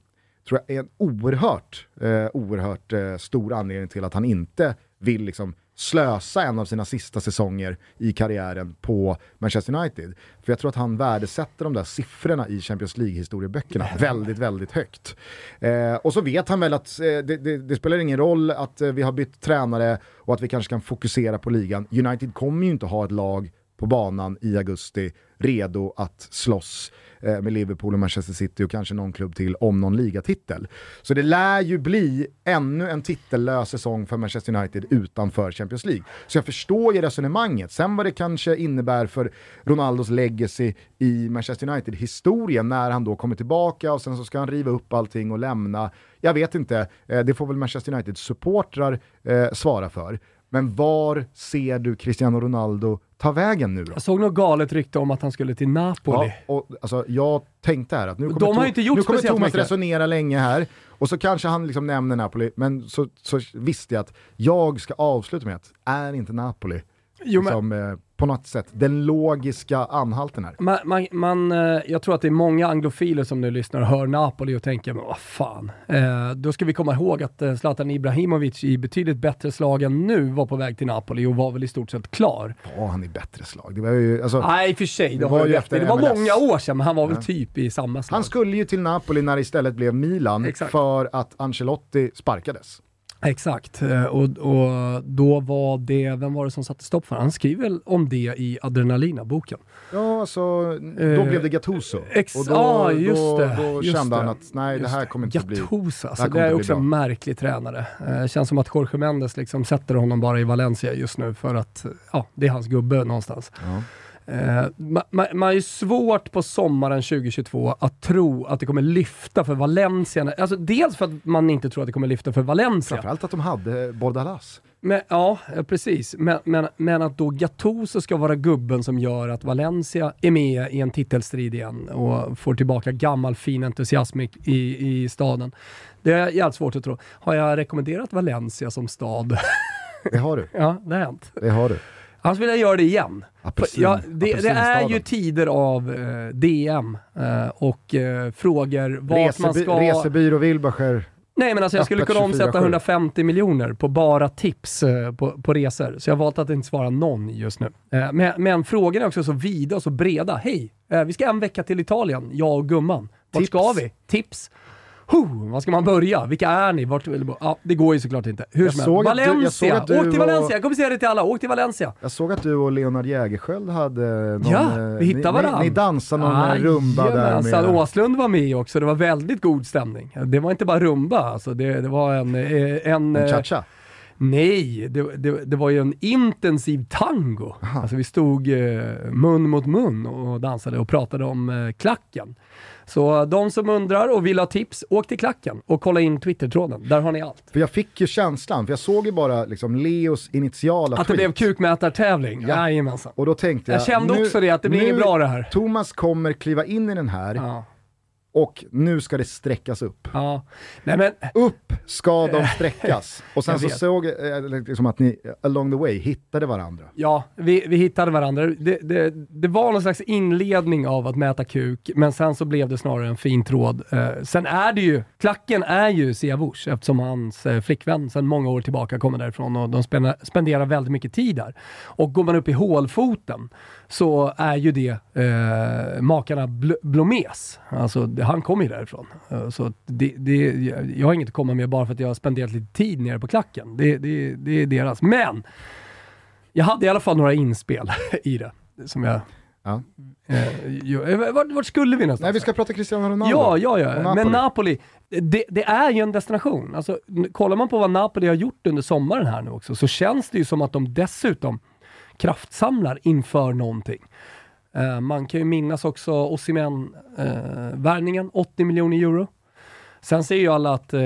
[SPEAKER 1] tror jag är en oerhört, eh, oerhört eh, stor anledning till att han inte vill liksom slösa en av sina sista säsonger i karriären på Manchester United. För jag tror att han värdesätter de där siffrorna i Champions League-historieböckerna väldigt, väldigt högt. Eh, och så vet han väl att eh, det, det, det, spelar ingen roll att eh, vi har bytt tränare och att vi kanske kan fokusera på ligan. United kommer ju inte ha ett lag på banan i augusti redo att slåss Eh, med Liverpool och Manchester City och kanske någon klubb till om någon ligatitel. Så det lär ju bli ännu en titellös säsong för Manchester United utanför Champions League. Så jag förstår ju resonemanget. Sen vad det kanske innebär för Ronaldos legacy i Manchester United-historien när han då kommer tillbaka och sen så ska han riva upp allting och lämna. Jag vet inte, eh, det får väl Manchester United-supportrar eh, svara för. Men var ser du Cristiano Ronaldo ta vägen nu då?
[SPEAKER 2] Jag såg något galet rykte om att han skulle till Napoli.
[SPEAKER 1] Ja, och, alltså, jag tänkte här att nu kommer, De
[SPEAKER 2] har inte gjort
[SPEAKER 1] nu kommer Thomas resonera länge här och så kanske han liksom nämner Napoli, men så, så visste jag att jag ska avsluta med att är inte Napoli jo, liksom, men... eh, på något sätt den logiska anhalten här.
[SPEAKER 2] Man, man, man, eh, jag tror att det är många anglofiler som nu lyssnar och hör Napoli och tänker, men vad fan. Eh, då ska vi komma ihåg att eh, Zlatan Ibrahimovic i betydligt bättre slag än nu var på väg till Napoli och var väl i stort sett klar.
[SPEAKER 1] Var han i bättre slag? Det var ju, alltså,
[SPEAKER 2] Nej, i och för sig. Det, var, ju efter det var många år sedan, men han var väl typ i samma slag.
[SPEAKER 1] Han skulle ju till Napoli när det istället blev Milan Exakt. för att Ancelotti sparkades.
[SPEAKER 2] Exakt, eh, och, och då var det, vem var det som satte stopp för Han skriver väl om det i Adrenalina-boken.
[SPEAKER 1] Ja, alltså, då eh, blev det Gattuso.
[SPEAKER 2] Ex och då, ah, just
[SPEAKER 1] då,
[SPEAKER 2] det,
[SPEAKER 1] då
[SPEAKER 2] just
[SPEAKER 1] kände
[SPEAKER 2] det,
[SPEAKER 1] han att nej, det här kommer inte
[SPEAKER 2] Gattuso,
[SPEAKER 1] bli
[SPEAKER 2] Gattuso, alltså, det, det är också en märklig tränare. Eh, känns som att Jorge Mendes liksom sätter honom bara i Valencia just nu för att, ja, det är hans gubbe någonstans. Ja. Eh, man, man, man är svårt på sommaren 2022 att tro att det kommer lyfta för Valencia. Alltså dels för att man inte tror att det kommer lyfta för Valencia.
[SPEAKER 1] Framförallt att de hade Bordalas.
[SPEAKER 2] Men, ja, precis. Men, men, men, att då Gattuso ska vara gubben som gör att Valencia är med i en titelstrid igen och får tillbaka gammal fin entusiasm i, i staden. Det är jävligt svårt att tro. Har jag rekommenderat Valencia som stad?
[SPEAKER 1] Det har du.
[SPEAKER 2] ja, det har hänt.
[SPEAKER 1] Det har du.
[SPEAKER 2] Annars vill jag göra det igen. Apelsin, ja, det, det, är ju tider av eh, DM eh, och eh, frågor vart Reseby, man ska...
[SPEAKER 1] Resebyrå Wilbacher.
[SPEAKER 2] Nej men alltså jag skulle kunna omsätta 150 miljoner på bara tips eh, på, på resor. Så jag har valt att inte svara någon just nu. Eh, men, men frågorna är också så vida och så breda. Hej, eh, vi ska en vecka till Italien, jag och gumman. Vart ska vi? Tips. Huh, var ska man börja? Vilka är ni? Vart vill Ja, det går ju såklart inte. Hur som helst. Valencia! Du, Åk till Valencia! Och... Jag kommer säga det till alla. Åk till Valencia!
[SPEAKER 1] Jag såg att du och Leonard Jägerskiöld hade någon...
[SPEAKER 2] Ja, eh, vi hittade varandra.
[SPEAKER 1] Ni, ni dansade någon ah, rumba där
[SPEAKER 2] med... Åslund var med också. Det var väldigt god stämning. Det var inte bara rumba, alltså. Det, det var en... Eh,
[SPEAKER 1] en, en cha-cha?
[SPEAKER 2] Nej, det, det, det, var ju en intensiv tango. Alltså vi stod eh, mun mot mun och dansade och pratade om eh, klacken. Så de som undrar och vill ha tips, åk till klacken och kolla in Twitter-tråden. Där har ni allt.
[SPEAKER 1] För jag fick ju känslan, för jag såg ju bara liksom Leos initiala
[SPEAKER 2] Att det tweet. blev kukmätartävling? Ja. Jajamensan.
[SPEAKER 1] Och då tänkte jag...
[SPEAKER 2] Jag kände nu, också det, att det blir inget bra det här.
[SPEAKER 1] Thomas kommer kliva in i den här ja och nu ska det sträckas upp.
[SPEAKER 2] Ja. Nej, men...
[SPEAKER 1] Upp ska de sträckas. Och sen så såg jag eh, liksom att ni along the way hittade varandra.
[SPEAKER 2] Ja, vi, vi hittade varandra. Det, det, det var någon slags inledning av att mäta kuk, men sen så blev det snarare en fin tråd. Eh, sen är det ju, klacken är ju Siavush eftersom hans eh, flickvän sedan många år tillbaka kommer därifrån och de spenderar väldigt mycket tid där. Och går man upp i hålfoten så är ju det eh, makarna Bl Blomés. Alltså, han kommer ju därifrån. Uh, så det, det, jag har inget att komma med bara för att jag har spenderat lite tid nere på klacken. Det, det, det är deras. Men! Jag hade i alla fall några inspel i det. Som jag... Ja. Eh, vart, vart, skulle vi någonstans?
[SPEAKER 1] Nej, vi ska prata Cristiano Ronaldo.
[SPEAKER 2] Ja, ja, ja. Napoli. Men Napoli, det, det, är ju en destination. Alltså, kollar man på vad Napoli har gjort under sommaren här nu också, så känns det ju som att de dessutom kraftsamlar inför någonting. Uh, man kan ju minnas också Osimhen-värvningen, uh, 80 miljoner euro. Sen säger ju alla att eh,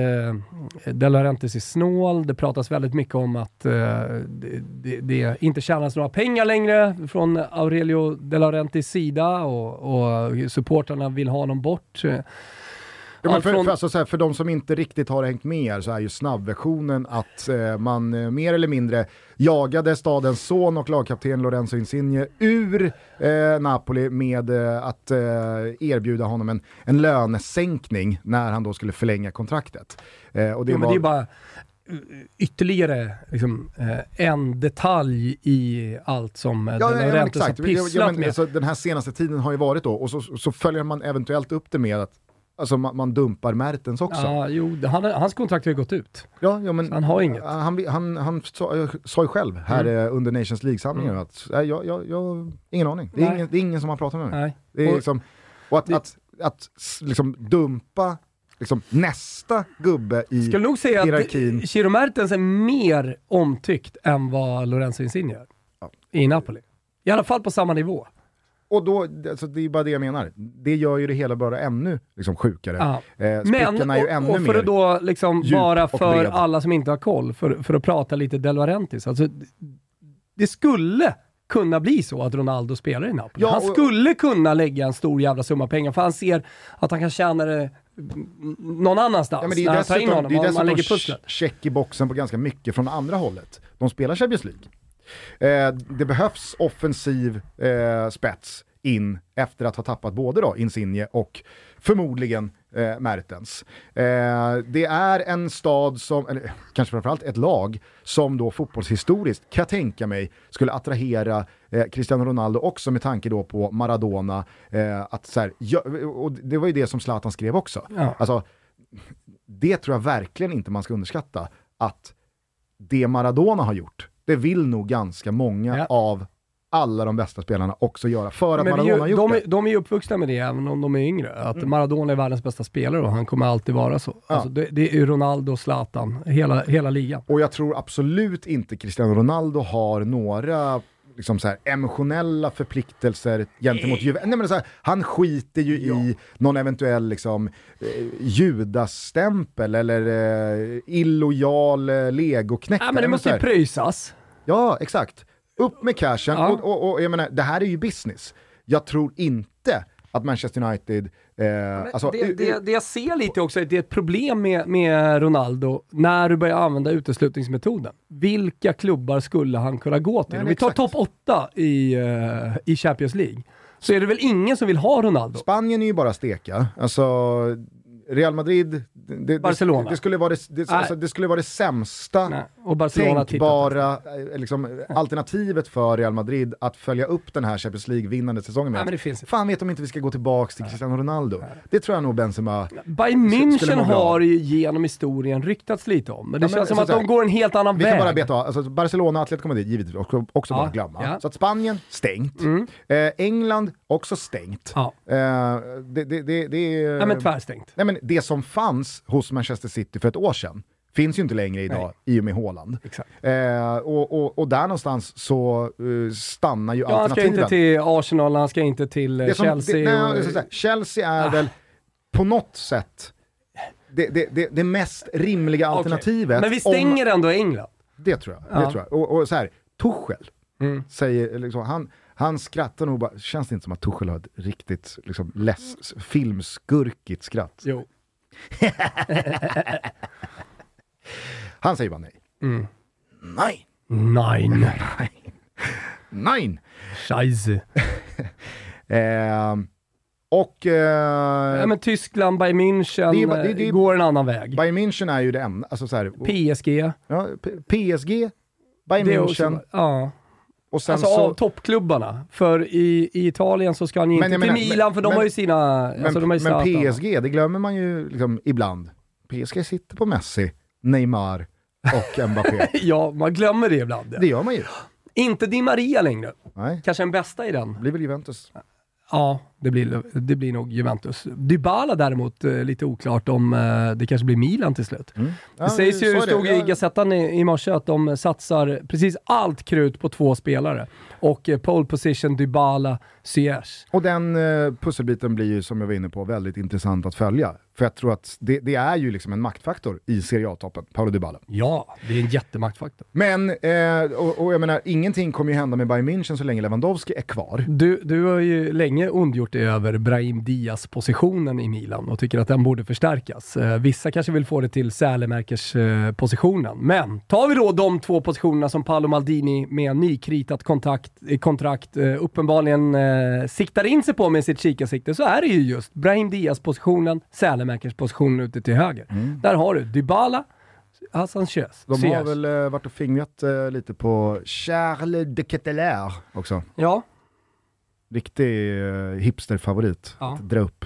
[SPEAKER 2] De Laurentiis är snål. Det pratas väldigt mycket om att eh, det, det, det inte tjänas några pengar längre från Aurelio De sida och, och supportrarna vill ha honom bort.
[SPEAKER 1] Ja, men
[SPEAKER 2] Allt
[SPEAKER 1] för, för, alltså, så här, för de som inte riktigt har hängt med här så är ju snabbversionen att eh, man eh, mer eller mindre jagade stadens son och lagkapten Lorenzo Insigne ur eh, Napoli med eh, att eh, erbjuda honom en, en lönesänkning när han då skulle förlänga kontraktet. Eh, och det
[SPEAKER 2] Jo,
[SPEAKER 1] var,
[SPEAKER 2] det är bara eh, ytterligare liksom, eh, en detalj i allt som
[SPEAKER 1] Ja,
[SPEAKER 2] De
[SPEAKER 1] ja,
[SPEAKER 2] har pysslat
[SPEAKER 1] ja,
[SPEAKER 2] med.
[SPEAKER 1] alltså, den här senaste tiden har ju varit då, och så, så följer man eventuellt upp det med att alltså, man, man dumpar Mertens också.
[SPEAKER 2] Ja, jo, han, hans kontrakt har ju gått ut.
[SPEAKER 1] Ja, ja, men
[SPEAKER 2] Han har inget.
[SPEAKER 1] Han, han, han sa, sa ju själv här
[SPEAKER 2] Mm.
[SPEAKER 1] eh, under Nations League-samlingen att äh, jag, jag, jag, ingen aning. Det är
[SPEAKER 2] Nej.
[SPEAKER 1] ingen, det är ingen som har pratat med mig.
[SPEAKER 2] Nej.
[SPEAKER 1] Det är
[SPEAKER 2] Och-
[SPEAKER 1] liksom, och att,
[SPEAKER 2] det-
[SPEAKER 1] att, att, s- liksom dumpa liksom, nästa gubbe i...
[SPEAKER 2] skulle nog säga
[SPEAKER 1] hierarkin.
[SPEAKER 2] att Chiro Mertens är mer omtyckt än vad Lorenzo Insigne är
[SPEAKER 1] Ja.
[SPEAKER 2] i Napoli. I alla fall på samma nivå.
[SPEAKER 1] Och då, alltså, det är bara det jag menar. Det gör ju det hela bara ännu liksom, sjukare.
[SPEAKER 2] Ja.
[SPEAKER 1] Eh,
[SPEAKER 2] Men,
[SPEAKER 1] är ju ännu
[SPEAKER 2] och, och för att då liksom bara för alla som inte har koll, för, för att prata lite De Laurentiis. Alltså, det skulle kunna bli så att Ronaldo spelar i Napoli.
[SPEAKER 1] Ja,
[SPEAKER 2] han skulle kunna lägga en stor jävla summa pengar, för han ser att han kan tjäna det någon annanstans
[SPEAKER 1] Ja, men det är dessutom,
[SPEAKER 2] honom,
[SPEAKER 1] det är
[SPEAKER 2] man
[SPEAKER 1] dessutom
[SPEAKER 2] lägger pusslet.
[SPEAKER 1] ch- check i boxen på ganska mycket från andra hållet. De spelar Champions League. Eh, det behövs offensiv eh, spets in efter att ha tappat både då Insigne och förmodligen eh, Mertens. Eh, det är en stad som, eller kanske framförallt ett lag, som då fotbollshistoriskt kan jag tänka mig skulle attrahera eh, Cristiano Ronaldo också med tanke då på Maradona. Eh, att så här, ja, och det var ju det som Zlatan skrev också.
[SPEAKER 2] Ja.
[SPEAKER 1] Alltså, det tror jag verkligen inte man ska underskatta. Att det Maradona har gjort, det vill nog ganska många
[SPEAKER 2] Ja.
[SPEAKER 1] av alla de bästa spelarna också göra. För att
[SPEAKER 2] Men
[SPEAKER 1] Maradona har gjort
[SPEAKER 2] de,
[SPEAKER 1] det.
[SPEAKER 2] är, de är ju uppvuxna med det, även om de är yngre. Att Maradona är världens bästa spelare och han kommer alltid vara så.
[SPEAKER 1] Ja.
[SPEAKER 2] Alltså det, det är Ronaldo och Zlatan, hela, hela ligan.
[SPEAKER 1] Och jag tror absolut inte Cristiano Ronaldo har några liksom så här, emotionella förpliktelser gentemot Juventus. Nej, men så här, han skiter ju i någon eventuell liksom, eh, judasstämpel eller eh, illojal eh, legoknäckare.
[SPEAKER 2] Ja, men det måste ju
[SPEAKER 1] här,
[SPEAKER 2] pröjsas.
[SPEAKER 1] Ja, exakt. Upp med cashen.
[SPEAKER 2] Ja.
[SPEAKER 1] Och, och, och jag menar, det här är ju business. Jag tror inte att Manchester United... Eh, alltså,
[SPEAKER 2] det, det, det jag ser lite också, är att det är ett problem med, med Ronaldo när du börjar använda uteslutningsmetoden. Vilka klubbar skulle han kunna gå till?
[SPEAKER 1] Nej,
[SPEAKER 2] Om vi tar topp 8 i, eh, i Champions League, så är det väl ingen som vill ha Ronaldo?
[SPEAKER 1] Spanien är ju bara steka. Alltså, Real Madrid, det, det,
[SPEAKER 2] Barcelona.
[SPEAKER 1] det, skulle vara det, det, alltså, det skulle vara det sämsta
[SPEAKER 2] Nej. Och Barcelona
[SPEAKER 1] tänkbara eh, liksom, alternativet för Real Madrid att följa upp den här Champions League-vinnande säsongen med.
[SPEAKER 2] Nej, men det finns.
[SPEAKER 1] Fan vet om inte vi ska gå tillbaka till Cristiano Ronaldo. Det tror jag nog Benzema...
[SPEAKER 2] Bayern München har ju genom historien ryktats lite om, men det
[SPEAKER 1] Ja, men
[SPEAKER 2] känns som att
[SPEAKER 1] här,
[SPEAKER 2] de går en helt annan
[SPEAKER 1] Vi
[SPEAKER 2] väg.
[SPEAKER 1] kan bara beta alltså Barcelona, Atletico Madrid, givetvis också, också
[SPEAKER 2] Ja,
[SPEAKER 1] bara glömma.
[SPEAKER 2] ja.
[SPEAKER 1] Så att Spanien, stängt.
[SPEAKER 2] Mm.
[SPEAKER 1] Eh, England, också stängt.
[SPEAKER 2] Ja.
[SPEAKER 1] Eh, det, det, det, det, är-
[SPEAKER 2] Ja, men tvärstängt.
[SPEAKER 1] Nej, men det som fanns hos Manchester City för ett år sedan finns ju inte längre idag i och med.
[SPEAKER 2] Exakt.
[SPEAKER 1] Eh, och, och, och där någonstans så eh, stannar ju
[SPEAKER 2] Ja, han ska
[SPEAKER 1] alternativen.
[SPEAKER 2] inte till Arsenal, han ska inte till eh,
[SPEAKER 1] Det som-
[SPEAKER 2] Chelsea.
[SPEAKER 1] det, nej,
[SPEAKER 2] och,
[SPEAKER 1] det Chelsea är
[SPEAKER 2] Ah.
[SPEAKER 1] väl på något sätt det, det, det, det mest rimliga
[SPEAKER 2] Okej.
[SPEAKER 1] alternativet.
[SPEAKER 2] Men vi
[SPEAKER 1] om-
[SPEAKER 2] stänger ändå England.
[SPEAKER 1] Det tror jag. Det
[SPEAKER 2] Ja.
[SPEAKER 1] tror jag. Och, och så här, Tuchel
[SPEAKER 2] Mm.
[SPEAKER 1] säger, liksom, han, han skrattar nog bara, känns det inte som att Tuchel har ett riktigt liksom, less, filmskurkigt skratt?
[SPEAKER 2] Jo.
[SPEAKER 1] Han säger bara nej.
[SPEAKER 2] Mm.
[SPEAKER 1] Nej,
[SPEAKER 2] Nein.
[SPEAKER 1] nej, nej.
[SPEAKER 2] Scheisse.
[SPEAKER 1] Eh, och eh,
[SPEAKER 2] Ja, men Tyskland, Bayern München,
[SPEAKER 1] Det är det- det-
[SPEAKER 2] eh, går en annan väg.
[SPEAKER 1] Bayern München är ju det enda, alltså så här,
[SPEAKER 2] PSG.
[SPEAKER 1] ja, PSG, Bayern
[SPEAKER 2] är också,
[SPEAKER 1] München
[SPEAKER 2] ja.
[SPEAKER 1] och sen
[SPEAKER 2] Alltså
[SPEAKER 1] så...
[SPEAKER 2] av toppklubbarna. För i, i Italien så ska han inte till
[SPEAKER 1] menar-
[SPEAKER 2] Milan, för de
[SPEAKER 1] men-
[SPEAKER 2] har ju sina...
[SPEAKER 1] men,
[SPEAKER 2] alltså, de har ju
[SPEAKER 1] men. PSG, det glömmer man ju liksom ibland. PSG sitter på Messi, Neymar och Mbappé.
[SPEAKER 2] Ja, man glömmer det ibland.
[SPEAKER 1] det gör man ju.
[SPEAKER 2] Inte Di Maria längre.
[SPEAKER 1] Nej,
[SPEAKER 2] Kanske den bästa i den.
[SPEAKER 1] det blir väl Juventus.
[SPEAKER 2] Ja, det blir, det blir nog Juventus. Dybala däremot, eh, lite oklart om eh, det kanske blir Milan till slut.
[SPEAKER 1] Mm.
[SPEAKER 2] Det sägs ju, det stod
[SPEAKER 1] Ja,
[SPEAKER 2] i Gazettan i, i morse, att de satsar precis allt krut på två spelare. Och eh, pole position, Dybala, Ziyech.
[SPEAKER 1] Och den eh, pusselbiten blir ju, som jag var inne på, väldigt intressant att följa. För jag tror att det, det är ju liksom en maktfaktor i Serie A-toppen, Paolo Dybala.
[SPEAKER 2] Ja, det är en jättemaktfaktor.
[SPEAKER 1] Men, eh, och, och jag menar, ingenting kommer ju hända med Bayern München så länge Lewandowski är kvar.
[SPEAKER 2] Du, du har ju länge ondgjort dig över Brahim Diaz-positionen i Milan och tycker att den borde förstärkas. Eh, vissa kanske vill få det till Sälemerkers-positionen. Men tar vi då de två positionerna som Paolo Maldini med nykritat kontakt, eh, kontrakt eh, uppenbarligen eh, siktar in sig på med sitt kikarsikte så är det ju just Brahim Diaz-positionen, Sälemerkers-positionen ute till höger. Där har du Dybala, Hassan Ziyech.
[SPEAKER 1] De har väl eh, varit och fingrat eh, lite på Charles de Ketelaere också.
[SPEAKER 2] Ja,
[SPEAKER 1] Riktig eh, hipsterfavorit
[SPEAKER 2] Ja.
[SPEAKER 1] att dra upp.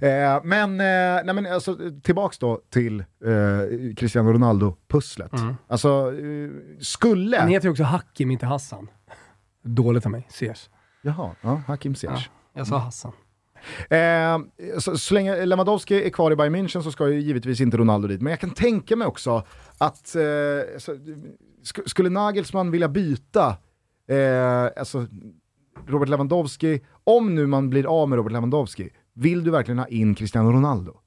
[SPEAKER 1] Eh, men, eh, nej men alltså, tillbaks då till eh, Cristiano Ronaldo-pusslet. Alltså, eh, skulle...
[SPEAKER 2] han heter ju också Hakim, inte Hassan. Dåligt av mig, Ziyech.
[SPEAKER 1] Jaha, ja, Hakim Ziyech.
[SPEAKER 2] Ja, jag sa Hassan.
[SPEAKER 1] Eh, så, så länge Lewandowski är kvar i Bayern München så ska ju givetvis inte Ronaldo dit. Men jag kan tänka mig också att eh, så, sk skulle Nagelsmann vilja byta alltså, Robert Lewandowski, om nu man blir av med Robert Lewandowski, vill du verkligen ha in Cristiano Ronaldo?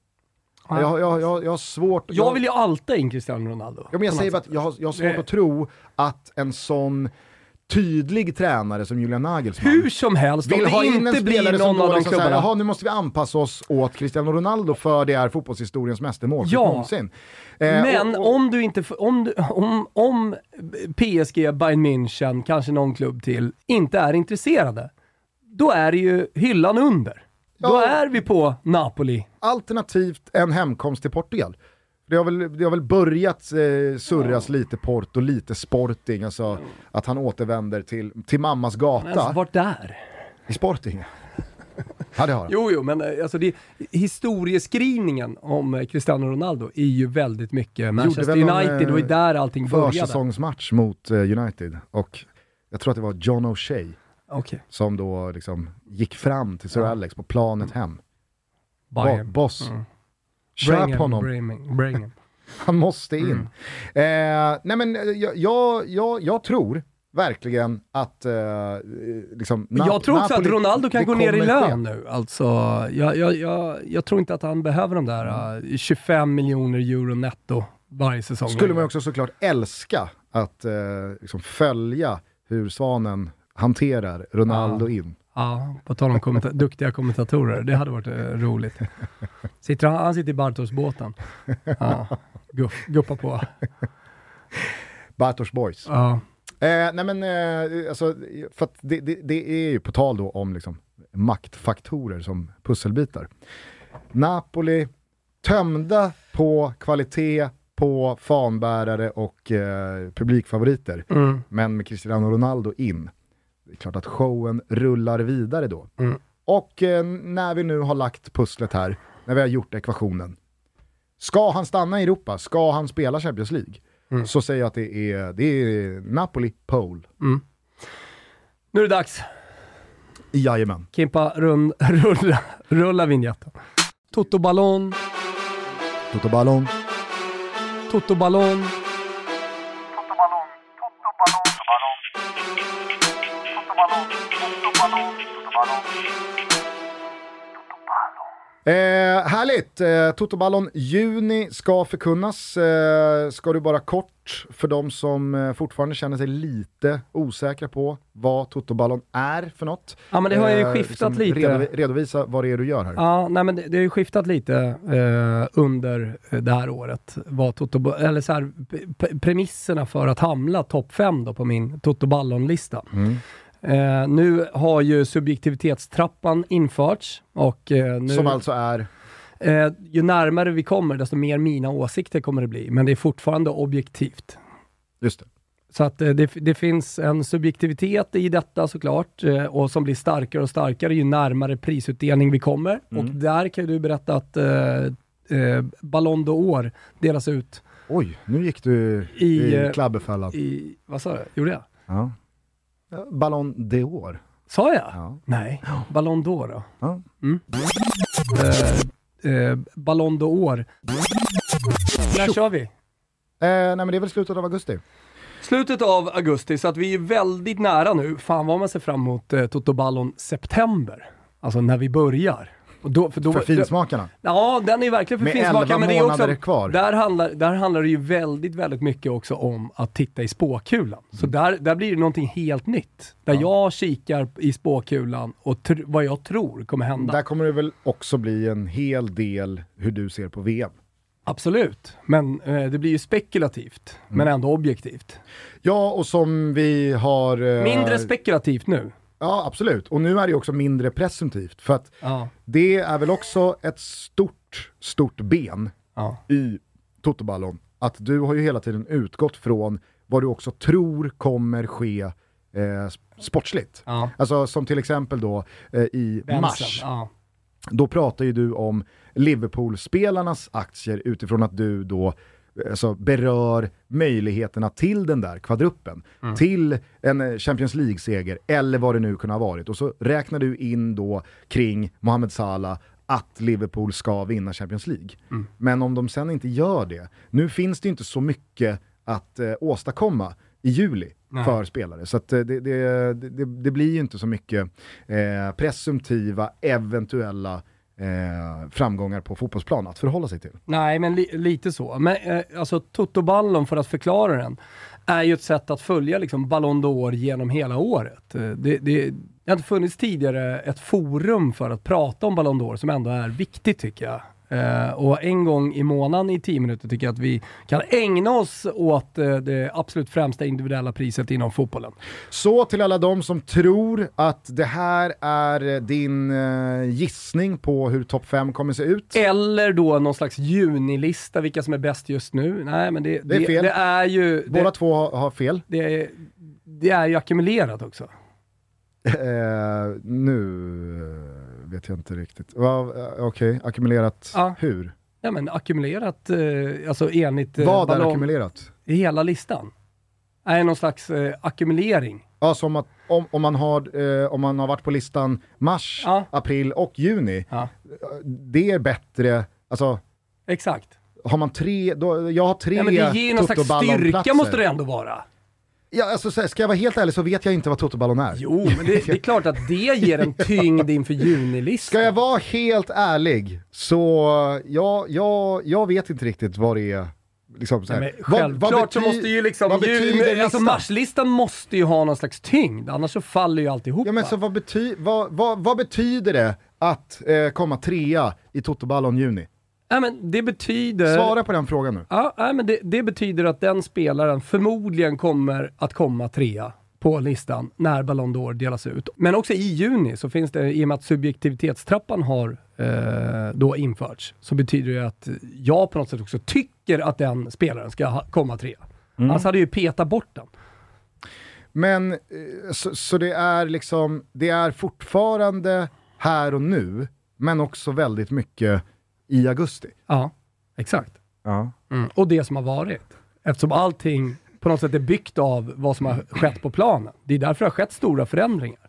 [SPEAKER 1] Jag, jag, jag, jag har svårt...
[SPEAKER 2] Jag vill ju alltid ha in Cristiano Ronaldo.
[SPEAKER 1] Ja, men jag säger bara att jag har, jag har svårt
[SPEAKER 2] Eh.
[SPEAKER 1] att tro att en sån tydlig tränare som Julian Nagelsmann
[SPEAKER 2] Hur som helst, om
[SPEAKER 1] vill
[SPEAKER 2] det
[SPEAKER 1] ha in en
[SPEAKER 2] inte blir
[SPEAKER 1] som
[SPEAKER 2] någon
[SPEAKER 1] då
[SPEAKER 2] av de
[SPEAKER 1] liksom
[SPEAKER 2] klubbarna.
[SPEAKER 1] jaha nu måste vi anpassa oss åt Cristiano Ronaldo för det är fotbollshistoriens mästermål
[SPEAKER 2] Ja.
[SPEAKER 1] någonsin. Eh,
[SPEAKER 2] Men
[SPEAKER 1] och, och,
[SPEAKER 2] om du inte, om, om, om PSG, Bayern München, kanske någon klubb till, inte är intresserade, då är det ju hyllan under. Då
[SPEAKER 1] Ja.
[SPEAKER 2] är vi på Napoli.
[SPEAKER 1] Alternativt en hemkomst till Portugal. Det har väl, det har väl börjat eh, surras lite Porto, lite Sporting, alltså att han återvänder till, till mammas gata.
[SPEAKER 2] Alltså, vart där?
[SPEAKER 1] I Sporting? ja det har han.
[SPEAKER 2] Jo, jo, men eh, alltså det, historieskrivningen om eh, Cristiano Ronaldo är ju väldigt mycket Manchester United, det var ju
[SPEAKER 1] eh,
[SPEAKER 2] där allting började.
[SPEAKER 1] Försäsongsmatch mot United och jag tror att det var John O'Shea
[SPEAKER 2] Okej,
[SPEAKER 1] som då liksom gick fram till Sir. Alex på planet hem. Bo boss,
[SPEAKER 2] Mm.
[SPEAKER 1] Köp honom.
[SPEAKER 2] bring him, bring him.
[SPEAKER 1] Han måste in.
[SPEAKER 2] Mm.
[SPEAKER 1] Eh, nej men eh, jag, jag, jag, jag tror verkligen att eh, liksom,
[SPEAKER 2] Men jag tror också
[SPEAKER 1] Napoli-
[SPEAKER 2] att Ronaldo kan gå ner i lön nu. Alltså, jag, jag, jag, jag tror inte att han behöver de där eh, 25 miljoner euro netto varje säsong.
[SPEAKER 1] Skulle man också såklart älska att eh, liksom följa hur Svanen hanterar Ronaldo in.
[SPEAKER 2] Ja, på tal om kommenta- duktiga kommentatorer. Det hade varit eh, roligt. Sitter han, han sitter i Bartos-båten. Ja, guff, guppa på.
[SPEAKER 1] Bartosz Boys.
[SPEAKER 2] Ja.
[SPEAKER 1] Eh, nej men, eh, alltså, för att det, det, det är ju på tal då om liksom, maktfaktorer som pusselbitar. Napoli, tömda på kvalitet, på fanbärare och eh, publikfavoriter,
[SPEAKER 2] Mm.
[SPEAKER 1] men med Cristiano Ronaldo in. Det är klart att showen rullar vidare då.
[SPEAKER 2] Mm.
[SPEAKER 1] Och eh, när vi nu har lagt pusslet här, när vi har gjort ekvationen, ska han stanna i Europa, ska han spela Champions League,
[SPEAKER 2] Mm.
[SPEAKER 1] så säger jag att det är, det är Napoli pole.
[SPEAKER 2] Nu är det dags.
[SPEAKER 1] Jajamän.
[SPEAKER 2] Kimpa, run, rulla, rulla vignetten. Toto Ballon,
[SPEAKER 1] Toto Ballon.
[SPEAKER 2] Toto Ballon.
[SPEAKER 1] Eh, härligt! Eh, Totoballon juni ska förkunnas. Eh, ska du bara kort för de som eh, fortfarande känner sig lite osäkra på vad Totoballon är för något.
[SPEAKER 2] Ja, men det har ju
[SPEAKER 1] Eh,
[SPEAKER 2] skiftat lite.
[SPEAKER 1] redovi- redovisa vad det är du gör här.
[SPEAKER 2] Ja, nej men det, det har ju skiftat lite eh, under eh, det här året. Vad Toto, eller så här, premisserna för att hamna topp 5 då på min Toto Ballon-lista.
[SPEAKER 1] Mm.
[SPEAKER 2] Eh, nu har ju subjektivitetstrappan införts och eh, nu,
[SPEAKER 1] Som alltså är,
[SPEAKER 2] eh, ju närmare vi kommer desto mer mina åsikter kommer det bli. Men det är fortfarande objektivt.
[SPEAKER 1] just det.
[SPEAKER 2] Så att eh, det, det finns en subjektivitet i detta såklart eh, och som blir starkare och starkare ju närmare prisutdelning vi kommer.
[SPEAKER 1] Mm.
[SPEAKER 2] Och där kan du berätta att eh, eh, Ballon d'Or delas ut
[SPEAKER 1] Oj, nu gick du
[SPEAKER 2] I,
[SPEAKER 1] i, klabbefällan.
[SPEAKER 2] i, vad sa du, gjorde jag?
[SPEAKER 1] Ja. Ballon d'Or.
[SPEAKER 2] Sa jag?
[SPEAKER 1] Ja.
[SPEAKER 2] Nej. Ballon d'Or då?
[SPEAKER 1] Ja.
[SPEAKER 2] Mm. Eh, eh, Ballon d'Or. När kör vi?
[SPEAKER 1] Eh, nej men det är väl slutet av augusti.
[SPEAKER 2] Slutet av augusti, så att vi är väldigt nära nu. Fan vad man ser fram emot eh, Toto Ballon september. Alltså när vi börjar. Då, för då,
[SPEAKER 1] För finsmakarna.
[SPEAKER 2] Ja, den är verkligen för
[SPEAKER 1] Med. 11
[SPEAKER 2] Men det är också,
[SPEAKER 1] kvar.
[SPEAKER 2] Där, handlar, där handlar det ju väldigt, väldigt mycket också om att titta i spåkulan. Så
[SPEAKER 1] Mm.
[SPEAKER 2] där, där blir det någonting helt nytt. Där jag kikar i spåkulan och tr- vad jag tror kommer hända.
[SPEAKER 1] Där kommer det väl också bli en hel del hur du ser på VM.
[SPEAKER 2] Absolut, men eh, det blir ju spekulativt,
[SPEAKER 1] Mm.
[SPEAKER 2] men ändå objektivt.
[SPEAKER 1] Ja, och som vi har... eh,
[SPEAKER 2] Mindre spekulativt nu.
[SPEAKER 1] Ja, absolut. Och nu är det också mindre presumtivt. För att
[SPEAKER 2] Ja.
[SPEAKER 1] det är väl också ett stort, stort ben
[SPEAKER 2] Ja.
[SPEAKER 1] i Totoballon. Att du har ju hela tiden utgått från vad du också tror kommer ske eh, sportsligt.
[SPEAKER 2] Ja.
[SPEAKER 1] Alltså som till exempel då eh, i
[SPEAKER 2] Vänstern,
[SPEAKER 1] mars. Då pratar ju du om Liverpool-spelarnas aktier utifrån att du då alltså, berör möjligheterna till den där kvadruppen. Till en eh, Champions League-seger eller vad det nu kunde ha varit. Och så räknar du in då kring Mohamed Salah att Liverpool ska vinna Champions League. Men om de sen inte gör det, nu finns det inte så mycket att eh, åstadkomma i juli
[SPEAKER 2] Nej.
[SPEAKER 1] för spelare. Så eh, det, det, det, det blir ju inte så mycket eh, presumtiva, eventuella eh, framgångar på fotbollsplan att förhålla sig till.
[SPEAKER 2] Nej, men li lite så. Men eh, alltså Toto-ballon, för att förklara den, är ju ett sätt att följa liksom Ballon d'Or genom hela året. Eh, det, det, det har inte funnits tidigare ett forum för att prata om Ballon d'Or som ändå är viktigt tycker jag. Eh, och en gång i månaden i tio minuter tycker jag att vi kan ägna oss åt eh, det absolut främsta individuella priset inom fotbollen.
[SPEAKER 1] Så till alla de som tror att det här är din eh, gissning på hur topp 5 kommer se ut.
[SPEAKER 2] Eller då någon slags junilista, vilka som är bäst just nu. Nej, men det,
[SPEAKER 1] Det är fel.
[SPEAKER 2] det är ju...
[SPEAKER 1] Båda
[SPEAKER 2] det,
[SPEAKER 1] två har, fel.
[SPEAKER 2] det, är, det är ju ackumulerat också.
[SPEAKER 1] Eh, nu eh, vet jag inte riktigt. Eh, Okej, ackumulerat
[SPEAKER 2] Ja.
[SPEAKER 1] hur?
[SPEAKER 2] Ja men ackumulerat, eh, alltså enligt eh,
[SPEAKER 1] Vad är
[SPEAKER 2] ballong-
[SPEAKER 1] ackumulerat?
[SPEAKER 2] i hela listan. Är någon slags ackumulering.
[SPEAKER 1] Ja, som att om, om, man har, eh, om man har varit på listan mars,
[SPEAKER 2] Ja.
[SPEAKER 1] april och juni,
[SPEAKER 2] Ja,
[SPEAKER 1] det är bättre, alltså
[SPEAKER 2] exakt.
[SPEAKER 1] har man tre, då, jag har tre
[SPEAKER 2] Ja, men det ger någon slags styrka måste det ändå vara.
[SPEAKER 1] Ja, alltså, så ska jag vara helt ärlig så vet jag inte vad Totoballon är.
[SPEAKER 2] Jo, men det, det är klart att det ger en tyngd inför junilistan.
[SPEAKER 1] Ska jag vara helt ärlig så, ja, ja, jag vet inte riktigt vad det är. Liksom, så.
[SPEAKER 2] Nej, självklart så
[SPEAKER 1] bety-
[SPEAKER 2] måste ju liksom,
[SPEAKER 1] vad
[SPEAKER 2] ju, alltså
[SPEAKER 1] listan?
[SPEAKER 2] marslistan måste ju ha någon slags tyngd, annars så faller ju alltihopa.
[SPEAKER 1] Ja, men så vad, bety vad, vad, vad betyder det att eh, komma trea i Totoballon juni?
[SPEAKER 2] Nej, men det betyder...
[SPEAKER 1] Svara på den frågan nu.
[SPEAKER 2] Ja, nej, men det, det betyder att den spelaren förmodligen kommer att komma trea på listan när Ballon d'Or delas ut. Men också i juni så finns det, i och med att subjektivitetstrappan har eh, då införts, så betyder det att jag på något sätt också tycker att den spelaren ska ha, komma trea. Annars hade jag ju petat bort den.
[SPEAKER 1] Men eh, så, så det är liksom, det är fortfarande här och nu, men också väldigt mycket i augusti.
[SPEAKER 2] Ja, exakt.
[SPEAKER 1] Ja.
[SPEAKER 2] Mm. Och det som har varit. Eftersom allting på något sätt är byggt av vad som har skett på planen. Det är därför det har skett stora förändringar.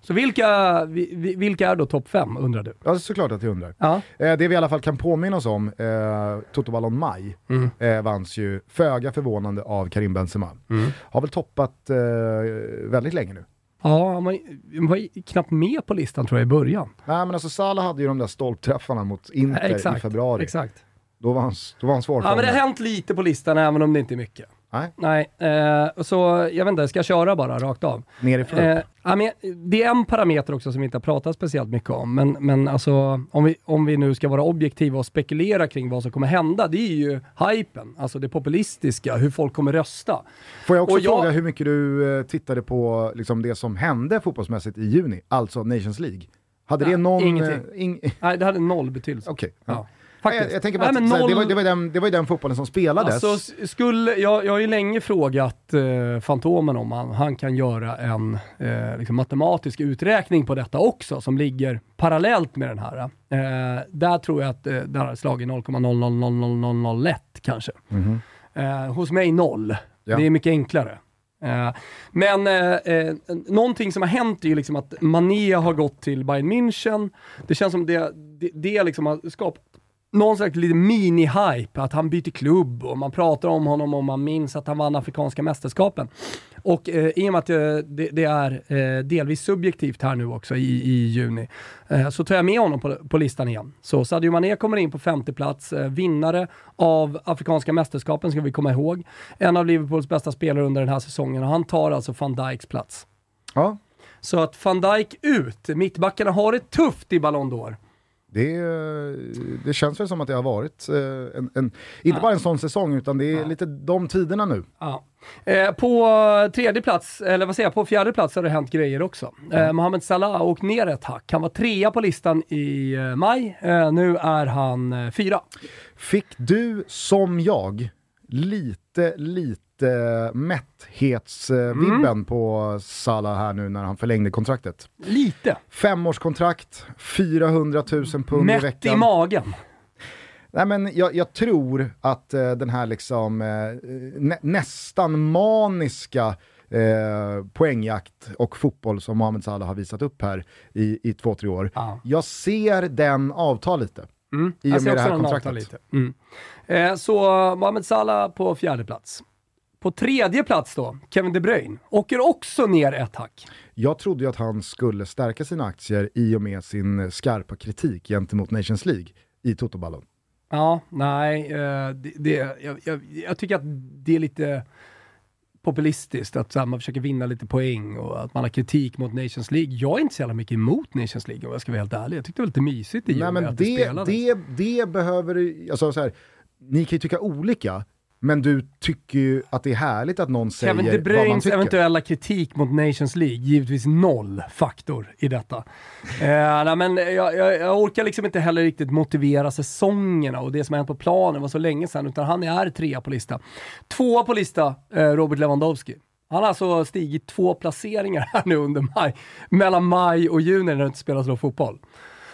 [SPEAKER 2] Så vilka, vi- vi- vilka är då topp fem, undrar du?
[SPEAKER 1] Ja, såklart att jag undrar.
[SPEAKER 2] Ja.
[SPEAKER 1] Eh, det vi i alla fall kan påminna oss om, eh, Toto Ballon Maj,
[SPEAKER 2] Mm.
[SPEAKER 1] eh, vanns ju föga förvånande av Karim Benzema.
[SPEAKER 2] Mm.
[SPEAKER 1] Har väl toppat eh, väldigt länge nu.
[SPEAKER 2] Ja, han var, han var ju knappt med på listan tror jag i början.
[SPEAKER 1] Nej men alltså Salah hade ju de där stolpträffarna mot Inter
[SPEAKER 2] exakt,
[SPEAKER 1] i februari.
[SPEAKER 2] Exakt.
[SPEAKER 1] Då var han, då var han svår
[SPEAKER 2] Ja, men det har hänt lite på listan även om det inte är mycket.
[SPEAKER 1] Nej,
[SPEAKER 2] Nej, eh, så jag vet inte, ska jag köra bara rakt av?
[SPEAKER 1] nerifrån.
[SPEAKER 2] Eh, ja, men det är en parameter också som vi inte har pratat speciellt mycket om, men, men alltså, om, vi, om vi nu ska vara objektiva och spekulera kring vad som kommer hända, det är ju hypen, alltså det populistiska, hur folk kommer rösta.
[SPEAKER 1] Får jag också
[SPEAKER 2] och jag-
[SPEAKER 1] fråga hur mycket du eh, tittade på liksom, det som hände fotbollsmässigt i juni, alltså Nations League? Hade det
[SPEAKER 2] Ja,
[SPEAKER 1] någon...
[SPEAKER 2] ingenting.
[SPEAKER 1] eh, ing-
[SPEAKER 2] Nej, det hade noll betydelse. Ja,
[SPEAKER 1] ja.
[SPEAKER 2] Faktiskt.
[SPEAKER 1] Jag, jag tänker bara
[SPEAKER 2] Nej,
[SPEAKER 1] att här, det,
[SPEAKER 2] noll-
[SPEAKER 1] var, det, var den, det var ju den fotbollen som spelades.
[SPEAKER 2] Alltså, skulle, jag, jag har ju länge frågat eh, Fantomen om han, han kan göra en eh, liksom matematisk uträkning på detta också, som ligger parallellt med den här. Eh, där tror jag att eh, det har slagit 0,000001 kanske.
[SPEAKER 1] Mhm.
[SPEAKER 2] Eh, hos mig noll.
[SPEAKER 1] Ja.
[SPEAKER 2] Det är mycket enklare. Eh, men eh, eh, någonting som har hänt är ju liksom att Mané har gått till Bayern München. Det känns som det, det, det liksom har skapat någon slags lite mini-hype, att han byter klubb och man pratar om honom och man minns att han vann Afrikanska mästerskapen. Och eh, i och med att eh, det, det, är eh, delvis subjektivt här nu också i, i juni, eh, så tar jag med honom på, på listan igen. Så Sadio Mané kommer in på femte plats, eh, vinnare av Afrikanska mästerskapen ska vi komma ihåg. En av Liverpools bästa spelare under den här säsongen och han tar alltså van Dijks plats.
[SPEAKER 1] Ja.
[SPEAKER 2] Så att van Dijk ut, mittbackarna har det tufft i Ballon d'Or.
[SPEAKER 1] Det, det känns väl som att det har varit eh, en, en, inte bara en sån säsong, utan det är lite de tiderna nu.
[SPEAKER 2] Ja. Eh, på tredje plats, eller vad säger jag, på fjärde plats har det hänt grejer också. Eh, Mohamed Salah har åkt ner ett hack. Han var trea på listan i eh, maj, eh, nu är han eh, fyra.
[SPEAKER 1] Fick du, som jag, lite, lite lite mätthetsvibben mm. på Salah här nu när han förlängde kontraktet.
[SPEAKER 2] Lite.
[SPEAKER 1] Femårskontrakt, 400 000 pund Mätt i veckan.
[SPEAKER 2] Mätt i magen.
[SPEAKER 1] Nej, men jag, jag tror att uh, den här liksom, uh, nä nästan maniska uh, poängjakt och fotboll som Mohamed Salah har visat upp här i, i två, tre år. Ah. Jag ser den avta lite. Mm. I och med det här kontraktet.
[SPEAKER 2] Mm. Eh, så Mohamed Salah på fjärde plats. På tredje plats då, Kevin De Bruyne, åker också ner ett hack.
[SPEAKER 1] Jag trodde ju att han skulle stärka sina aktier i och med sin skarpa kritik gentemot Nations League i Totoballon.
[SPEAKER 2] Ja, nej, eh, det, det, jag, jag, jag, tycker att det är lite populistiskt, att här, man försöker vinna lite poäng och att man har kritik mot Nations League. Jag är inte så jävla mycket emot Nations League om jag ska vara helt ärlig. Jag tyckte det var lite mysigt i Nej, men
[SPEAKER 1] det, det, det, det behöver, alltså så här, ni kan ju tycka olika, men du tycker ju att det är härligt att någon säger
[SPEAKER 2] Kevin De Bruynes eventuella kritik mot Nations League, givetvis noll faktor i detta. eh, nej, men jag, jag, jag, orkar liksom inte heller riktigt motivera säsongerna och det som har hänt på planen var så länge sedan, utan han är trea på lista. Tvåa på lista, eh, Robert Lewandowski. Han har alltså stigit två placeringar här nu under maj, mellan maj och juni när det inte spelas någon fotboll.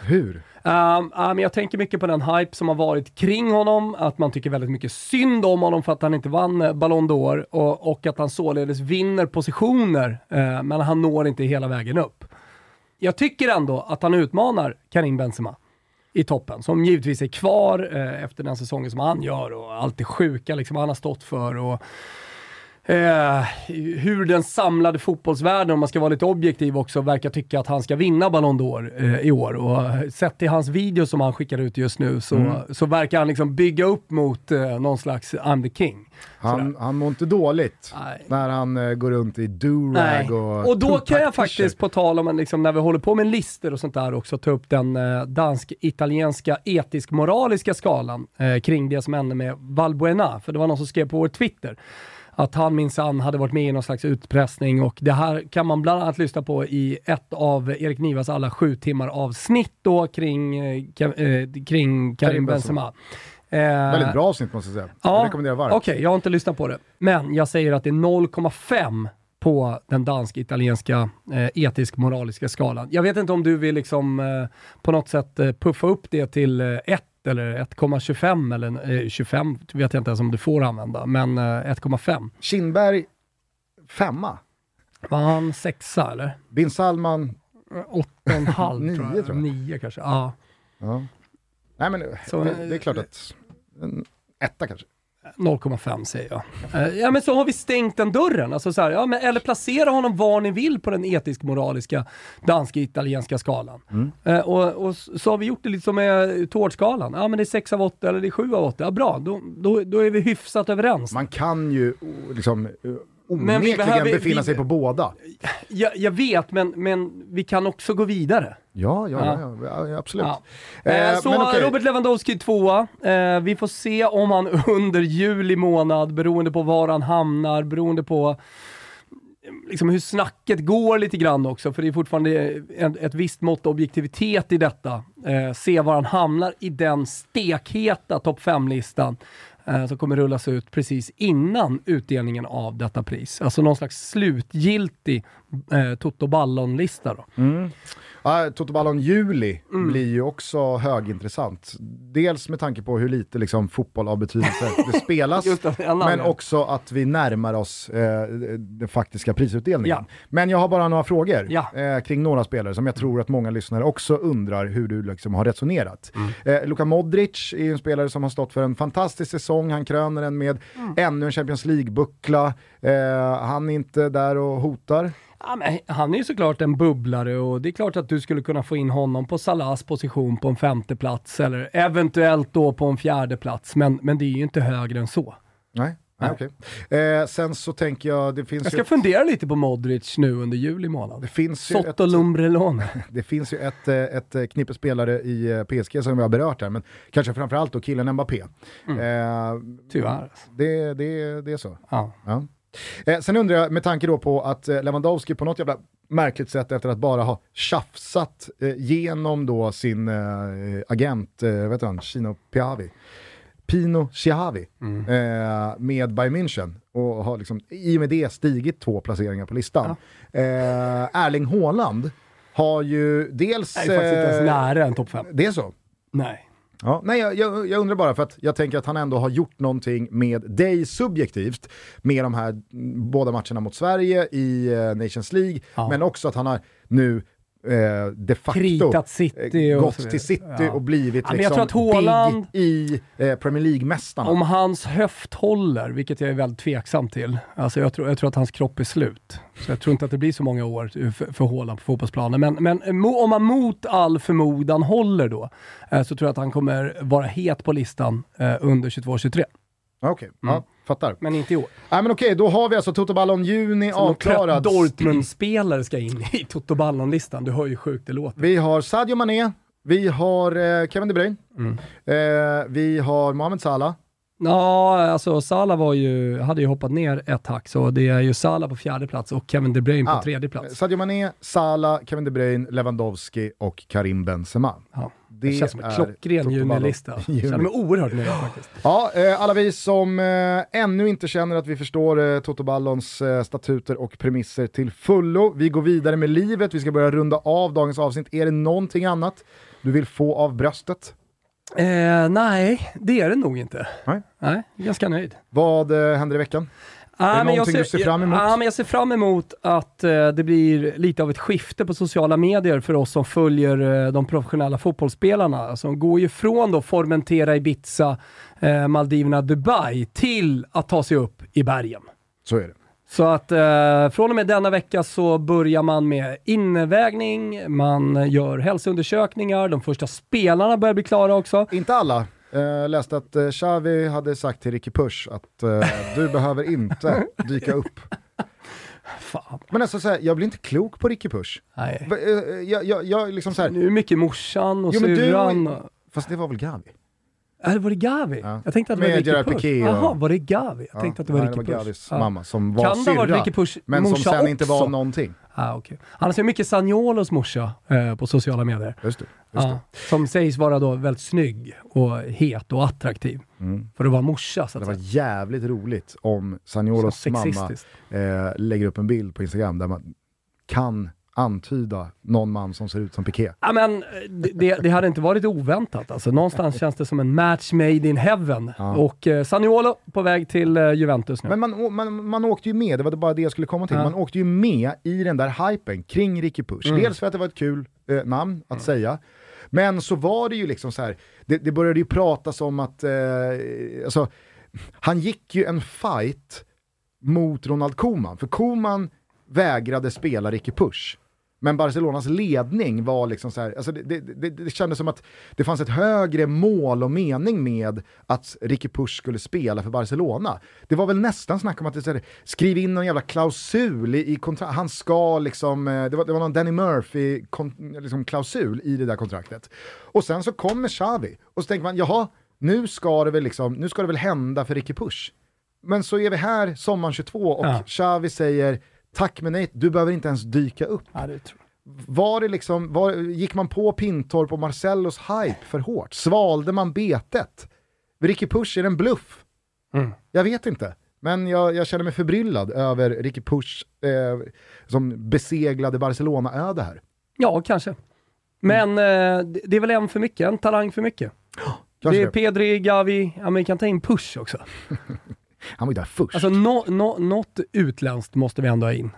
[SPEAKER 1] Hur?
[SPEAKER 2] Um, jag tänker mycket på den hype som har varit kring honom, att man tycker väldigt mycket synd om honom för att han inte vann eh, Ballon d'Or och, och, att han således vinner positioner, uh, men han når inte hela vägen upp. Jag tycker ändå att han utmanar Karim Benzema i toppen, som givetvis är kvar uh, efter den säsongen som han gör och allt det sjuka liksom han har stått för. Och, eh, hur den samlade fotbollsvärlden, om man ska vara lite objektiv också, verkar tycka att han ska vinna Ballon d'Or eh, i år. Och sett till hans video som han skickar ut just nu så, mm. så verkar han liksom bygga upp mot eh, någon slags I'm the king.
[SPEAKER 1] Han, han mår inte dåligt Nej. när han eh, går runt i durag och
[SPEAKER 2] Och då kan jag faktiskt, på tal om liksom, när vi håller på med listor och sånt där också, ta upp den eh, dansk-italienska etisk-moraliska skalan eh, kring det som hände med Valbuena. För det var någon som skrev på vår Twitter att han minsann hade varit med i någon slags utpressning och det här kan man bland annat lyssna på i ett av Erik Nivas alla sju timmar avsnitt då kring, eh, eh kring Karim Benzema.
[SPEAKER 1] Eh, Väldigt bra avsnitt måste jag säga. Ja, jag rekommenderar varmt.
[SPEAKER 2] Okej, okay, jag har inte lyssnat på det. Men jag säger att det är 0,5 på den dansk-italienska eh, etisk-moraliska skalan. Jag vet inte om du vill liksom eh, på något sätt eh, puffa upp det till 1 eh, eller 1,25 eller eh, 25 vet jag inte ens om du får använda, men eh, 1,5.
[SPEAKER 1] Kindberg femma.
[SPEAKER 2] Var han sexa eller?
[SPEAKER 1] Bin Salman?
[SPEAKER 2] 8,5 Nio tror jag. Nio kanske, ja.
[SPEAKER 1] ja. Nej men Så, det, det är klart att, en etta kanske.
[SPEAKER 2] 0,5 säger jag. Uh, ja men så har vi stängt den dörren. Alltså, så här, ja, men, eller placera honom var ni vill på den etisk-moraliska dansk-italienska skalan. Mm. Uh, och, och, så har vi gjort det lite som med tårtskalan. Ja men det är 6 av 8 eller det är 7 av 8. Ja bra, då, då, då är vi hyfsat överens.
[SPEAKER 1] Man kan ju liksom onekligen befinna vi, sig på båda.
[SPEAKER 2] Jag, jag, vet, men, men vi kan också gå vidare.
[SPEAKER 1] Ja, ja, ja. ja, ja absolut.
[SPEAKER 2] Eh, så okay. Robert Lewandowski tvåa. Eh, vi får se om han under juli månad, beroende på var han hamnar, beroende på liksom hur snacket går lite grann också, för det är fortfarande ett, ett visst mått objektivitet i detta. Eh, se var han hamnar i den stekheta topp 5-listan eh, som kommer rullas ut precis innan utdelningen av detta pris. Alltså någon slags slutgiltig eh, Toto Ballon-lista.
[SPEAKER 1] Mm. Ja, Toto Ballon Juli blir ju också högintressant. Dels med tanke på hur lite liksom, fotboll av betydelse det spelas,
[SPEAKER 2] det, en
[SPEAKER 1] men också att vi närmar oss eh, den faktiska prisutdelningen.
[SPEAKER 2] Ja.
[SPEAKER 1] Men jag har bara några frågor
[SPEAKER 2] Ja.
[SPEAKER 1] eh, kring några spelare som jag tror att många lyssnare också undrar hur du liksom har resonerat.
[SPEAKER 2] Mm.
[SPEAKER 1] Eh, Luka Modric är ju en spelare som har stått för en fantastisk säsong, han kröner den med
[SPEAKER 2] Mm.
[SPEAKER 1] ännu en Champions League-buckla. Eh, han är inte där och hotar.
[SPEAKER 2] Ja, men han är ju såklart en bubblare och det är klart att du skulle kunna få in honom på Salahs position på en femte plats eller eventuellt då på en fjärde plats. Men, men det är ju inte högre än så.
[SPEAKER 1] Nej, nej okej. Eh, sen så tänker jag, det finns
[SPEAKER 2] Jag ska fundera lite på Modric nu under juli månad.
[SPEAKER 1] Det finns, ju ett,
[SPEAKER 2] Sotto Lumbrelone.
[SPEAKER 1] det finns ju ett, eh, ett eh, knippe spelare i eh, PSG som vi har berört här, men kanske framförallt då killen Mbappé.
[SPEAKER 2] Mm.
[SPEAKER 1] Eh,
[SPEAKER 2] Tyvärr.
[SPEAKER 1] det, det, det är så.
[SPEAKER 2] Ja.
[SPEAKER 1] Ja. Eh, sen undrar jag, med tanke då på att eh, Lewandowski på något jävla märkligt sätt efter att bara ha tjafsat eh, genom då sin eh, agent, eh, vet du han, Chino Piavi, Pino Chiavi eh, med Bayern München och har liksom i och med det stigit två placeringar på listan. Eh, Erling Haaland har ju dels...
[SPEAKER 2] Jag är faktiskt inte ens
[SPEAKER 1] eh,
[SPEAKER 2] nära en topp fem.
[SPEAKER 1] det är så?
[SPEAKER 2] Nej.
[SPEAKER 1] Ja, nej, jag, jag, jag undrar bara för att jag tänker att han ändå har gjort någonting med dig subjektivt med de här mm, båda matcherna mot Sverige i eh, Nations League,
[SPEAKER 2] Ja.
[SPEAKER 1] men också att han har nu eh, de facto
[SPEAKER 2] Kritat City
[SPEAKER 1] eh,
[SPEAKER 2] och
[SPEAKER 1] gått till City
[SPEAKER 2] Ja.
[SPEAKER 1] och blivit
[SPEAKER 2] Ja,
[SPEAKER 1] liksom
[SPEAKER 2] Haaland-
[SPEAKER 1] big i eh, Premier League-mästarna.
[SPEAKER 2] Om hans höft håller, vilket jag är väldigt tveksam till. Alltså jag, tror, jag tror att hans kropp är slut. Så jag tror inte att det blir så många år för, för Haaland på fotbollsplanen. Men, men mo- om han mot all förmodan håller då, eh, så tror jag att han kommer vara het på listan eh, under 22-23.
[SPEAKER 1] Ja, Okej,
[SPEAKER 2] Mm.
[SPEAKER 1] ja, fattar.
[SPEAKER 2] Men inte i år.
[SPEAKER 1] Nej, men okej, då har vi alltså Toto Ballon Juni avklarad.
[SPEAKER 2] Dortmund-spelare ska in i Toto Ballon-listan. Du hör ju sjukt det låter.
[SPEAKER 1] Vi har Sadio Mané, vi har eh, Kevin De Bruyne,
[SPEAKER 2] Mm.
[SPEAKER 1] eh, vi har Mohamed Salah,
[SPEAKER 2] Ja, alltså Salah var ju, hade ju hoppat ner ett hack, så det är ju Salah på fjärde plats och Kevin De Bruyne på
[SPEAKER 1] Ah,
[SPEAKER 2] tredje plats.
[SPEAKER 1] Sadio Mané, Salah, Kevin De Bruyne, Lewandowski och Karim Benzema.
[SPEAKER 2] Ja.
[SPEAKER 1] Det,
[SPEAKER 2] Det känns som en
[SPEAKER 1] är
[SPEAKER 2] klockren junilista. Jag känner mig oerhört nöjd faktiskt.
[SPEAKER 1] Ja, eh, alla vi som eh, ännu inte känner att vi förstår eh, Toto Ballons eh, statuter och premisser till fullo. Vi går vidare med livet, vi ska börja runda av dagens avsnitt. Är det någonting annat du vill få av bröstet?
[SPEAKER 2] Nej, det är det nog inte.
[SPEAKER 1] Nej.
[SPEAKER 2] Nej, ganska nöjd.
[SPEAKER 1] Vad eh, händer i veckan?
[SPEAKER 2] Ah,
[SPEAKER 1] det
[SPEAKER 2] men jag
[SPEAKER 1] någonting du ser fram emot?
[SPEAKER 2] Ja, men jag ser fram emot att eh, det blir lite av ett skifte på sociala medier för oss som följer eh, de professionella fotbollsspelarna. Som går ju från då Formentera, Ibiza, eh, Maldiverna, Dubai till att ta sig upp i bergen.
[SPEAKER 1] Så är det.
[SPEAKER 2] Så att eh, från och med denna vecka så börjar man med invägning, man gör hälsoundersökningar, de första spelarna börjar bli klara också.
[SPEAKER 1] Inte alla. Eh, läste att eh, Xavi hade sagt till Ricky Push att eh, du behöver inte dyka upp.
[SPEAKER 2] Fan,
[SPEAKER 1] Men alltså så här, jag blir inte klok på Ricky Push.
[SPEAKER 2] nej.
[SPEAKER 1] Va- eh, Jag, jag, jag liksom så här,
[SPEAKER 2] Nu är mycket morsan och
[SPEAKER 1] Jo, men du-
[SPEAKER 2] syrran. och-
[SPEAKER 1] fast det var väl Gavi?
[SPEAKER 2] Eller var det Gavi?
[SPEAKER 1] Ja.
[SPEAKER 2] Jag tänkte att det var
[SPEAKER 1] Med
[SPEAKER 2] Ricky
[SPEAKER 1] Gerard
[SPEAKER 2] Push.
[SPEAKER 1] Piqué och-
[SPEAKER 2] Jaha, var det Gavi? Jag tänkte att det var
[SPEAKER 1] nej,
[SPEAKER 2] Ricky
[SPEAKER 1] det var
[SPEAKER 2] Push.
[SPEAKER 1] Gavis
[SPEAKER 2] Ja.
[SPEAKER 1] mamma som var
[SPEAKER 2] Kan det ha varit
[SPEAKER 1] syrra,
[SPEAKER 2] Ricky Push
[SPEAKER 1] men som
[SPEAKER 2] morsa
[SPEAKER 1] sen inte var
[SPEAKER 2] också?
[SPEAKER 1] någonting.
[SPEAKER 2] Ah, okay. Han ser mycket Sagnolos morsa eh, på sociala medier.
[SPEAKER 1] Just det. Just
[SPEAKER 2] Ja, som sägs vara då väldigt snygg och het och attraktiv.
[SPEAKER 1] det. Mm.
[SPEAKER 2] För att vara morsa så
[SPEAKER 1] Det
[SPEAKER 2] att
[SPEAKER 1] var
[SPEAKER 2] säga.
[SPEAKER 1] jävligt roligt om Sagnolos mamma eh, lägger upp en bild på Instagram där man kan antyda någon man som ser ut som Piqué.
[SPEAKER 2] Ja, men, eh, det, det- hade inte varit oväntat. Alltså, någonstans känns det som en match made in heaven.
[SPEAKER 1] Ja.
[SPEAKER 2] Och eh, Saniolo på väg till eh, Juventus nu.
[SPEAKER 1] Men man, man, man åkte ju med, det var bara det jag skulle komma till,
[SPEAKER 2] Ja.
[SPEAKER 1] man åkte ju med i den där hypen kring Ricky Push.
[SPEAKER 2] Mm.
[SPEAKER 1] Dels för att det var ett kul eh, namn att säga, men så var det ju liksom så här, det, det började ju pratas om att, eh, alltså, han gick ju en fight mot Ronald Koeman, för Koeman vägrade spela Ricky Push. Men Barcelonas ledning var liksom så här, alltså det, det, det, det kändes som att det fanns ett högre mål och mening med att Ricky Push skulle spela för Barcelona. Det var väl nästan snack om att det, så här, skriv in någon jävla klausul i, i kontrakt, han ska liksom, eh, det var, det var någon Danny Murphy kon, liksom klausul i det där kontraktet. Och sen så kommer Xavi och så tänker man, jaha, nu ska det väl liksom, nu ska det väl hända för Ricky Push. Men så är vi här sommaren 22 och
[SPEAKER 2] Ja.
[SPEAKER 1] Xavi säger tack men nej, du behöver inte ens dyka upp.
[SPEAKER 2] Ja, det tror
[SPEAKER 1] Var det liksom, var, gick man på Pintorp och Marcellos hype för hårt? Svalde man betet? Ricky Push, är det en bluff?
[SPEAKER 2] Mm.
[SPEAKER 1] Jag vet inte. Men jag, jag känner mig förbryllad över Ricky Push eh, som beseglade Barcelona-öde här.
[SPEAKER 2] Ja, kanske. Men eh, det- är väl en för mycket, en talang för mycket.
[SPEAKER 1] Kanske
[SPEAKER 2] Det är
[SPEAKER 1] det.
[SPEAKER 2] Pedri, Gavi, ja men vi kan ta in Push också.
[SPEAKER 1] Han var ju där först.
[SPEAKER 2] Alltså no, no, något utländskt måste vi ändå ha in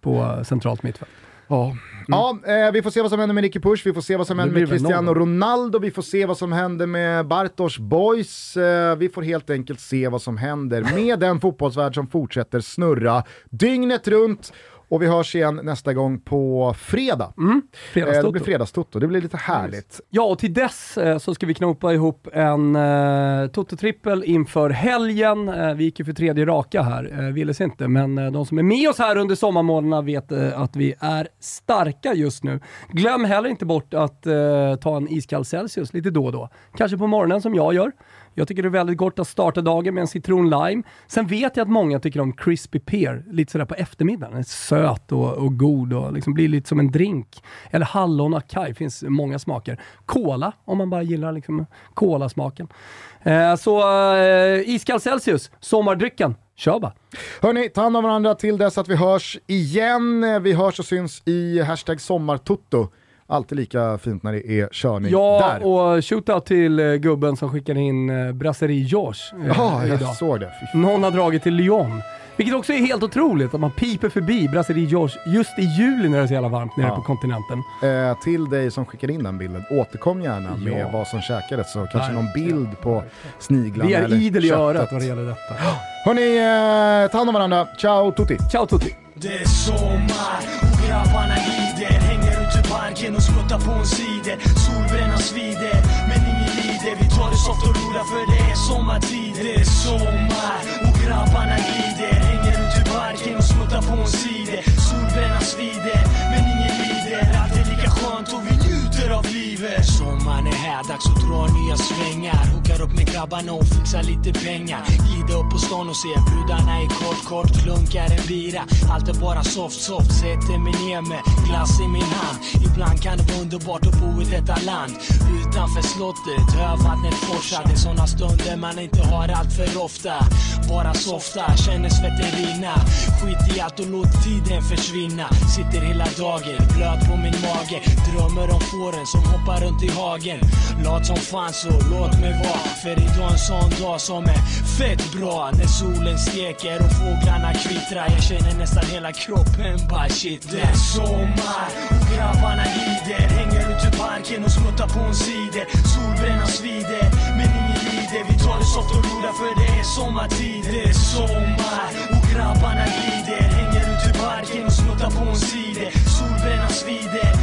[SPEAKER 2] på centralt mittfält.
[SPEAKER 1] Ja, ja eh, vi får se vad som händer med Ricky Push, vi får se vad som händer med Cristiano. Ronaldo, vi får se vad som händer med Bartosz Boys. Eh, vi får helt enkelt se vad som händer med den fotbollsvärld som fortsätter snurra dygnet runt. Och vi hörs igen nästa gång på fredag. Eh, det
[SPEAKER 2] Fredagstoto.
[SPEAKER 1] blir fredagstotto, det blir lite härligt.
[SPEAKER 2] Ja, och till dess eh, så ska vi knopa ihop en eh, Toto-trippel inför helgen. Eh, vi gick ju för tredje raka här, eh, ville sig inte, men eh, de som är med oss här under sommarmånaderna vet eh, att vi är starka just nu. Glöm heller inte bort att ta en iskall Celsius lite då och då. Kanske på morgonen som jag gör. Jag tycker det är väldigt gott att starta dagen med en citron lime. Sen vet jag att många tycker om crispy pear lite sådär på eftermiddagen. Den är söt och, och god och liksom blir lite som en drink. Eller hallon acai, finns många smaker. Cola, om man bara gillar liksom kolasmaken. Eh, så eh, iskall Celsius, sommardrycken. Kör bara.
[SPEAKER 1] Hörni, ta hand om varandra till dess att vi hörs igen. Vi hörs och syns i hashtag sommartutto. Alltid lika fint när det är körning
[SPEAKER 2] Ja,
[SPEAKER 1] där.
[SPEAKER 2] och shootout till eh, gubben som skickade in eh, Brasserie George eh,
[SPEAKER 1] Ja, jag
[SPEAKER 2] idag.
[SPEAKER 1] såg det.
[SPEAKER 2] Någon har dragit till Lyon. Vilket också är helt otroligt att man piper förbi Brasserie George just i juli när det är så jävla varmt nere
[SPEAKER 1] Ja.
[SPEAKER 2] på kontinenten.
[SPEAKER 1] Eh, till dig som skickade in den bilden, återkom gärna med
[SPEAKER 2] Ja.
[SPEAKER 1] vad som käkades så kanske
[SPEAKER 2] Verkligen.
[SPEAKER 1] någon bild på sniglarna
[SPEAKER 2] Vi är
[SPEAKER 1] eller
[SPEAKER 2] idel i örat vad det gäller detta.
[SPEAKER 1] Hörni, eh, ta hand om varandra. Ciao tutti!
[SPEAKER 2] Ciao tutti!
[SPEAKER 3] Det är sommar och grabbarna parken på en side Solbrännan svider men ingen lider Vi tar det soft och roliga för det är sommartid Det är sommar och grabbarna glider. Hänger ut i parken och smuttar på en cider. Solbrännan svider men ingen lider Allt är lika skönt och vi njuter av livet. Sommaren är här, dags att dra nya svängar. Hookar upp med grabbarna och fixar lite pengar. Glider upp på stan och ser brudarna i kort kort Klunkar en bira, allt är bara soft soft. Sätter mig ner med glass i min hand. Ibland kan det vara underbart att bo i detta land. Utanför slottet, hövattnet forsar. Det är såna stunder man inte har allt för ofta. Bara softa, känner svetten rinna. Skit i allt och låt tiden försvinna. Sitter hela dagen, blöt på min mage. Drömmer om fåren som hoppar runt i hagen. Lat som fan så låt mig vara. För idag en sån dag som är fett bra. När solen steker och fåglarna kvittrar. Jag känner nästan hela kroppen bara shit Det är sommar. Och grabbarna glider Hänger ute i parken och smuttar på en cider. Solbrännan svider men ingen lider Vi tar det soft och roliga för det är sommartid. Det är sommar. Och grabbarna glider Hänger ute i parken och smuttar på en cider. Solbrännan svider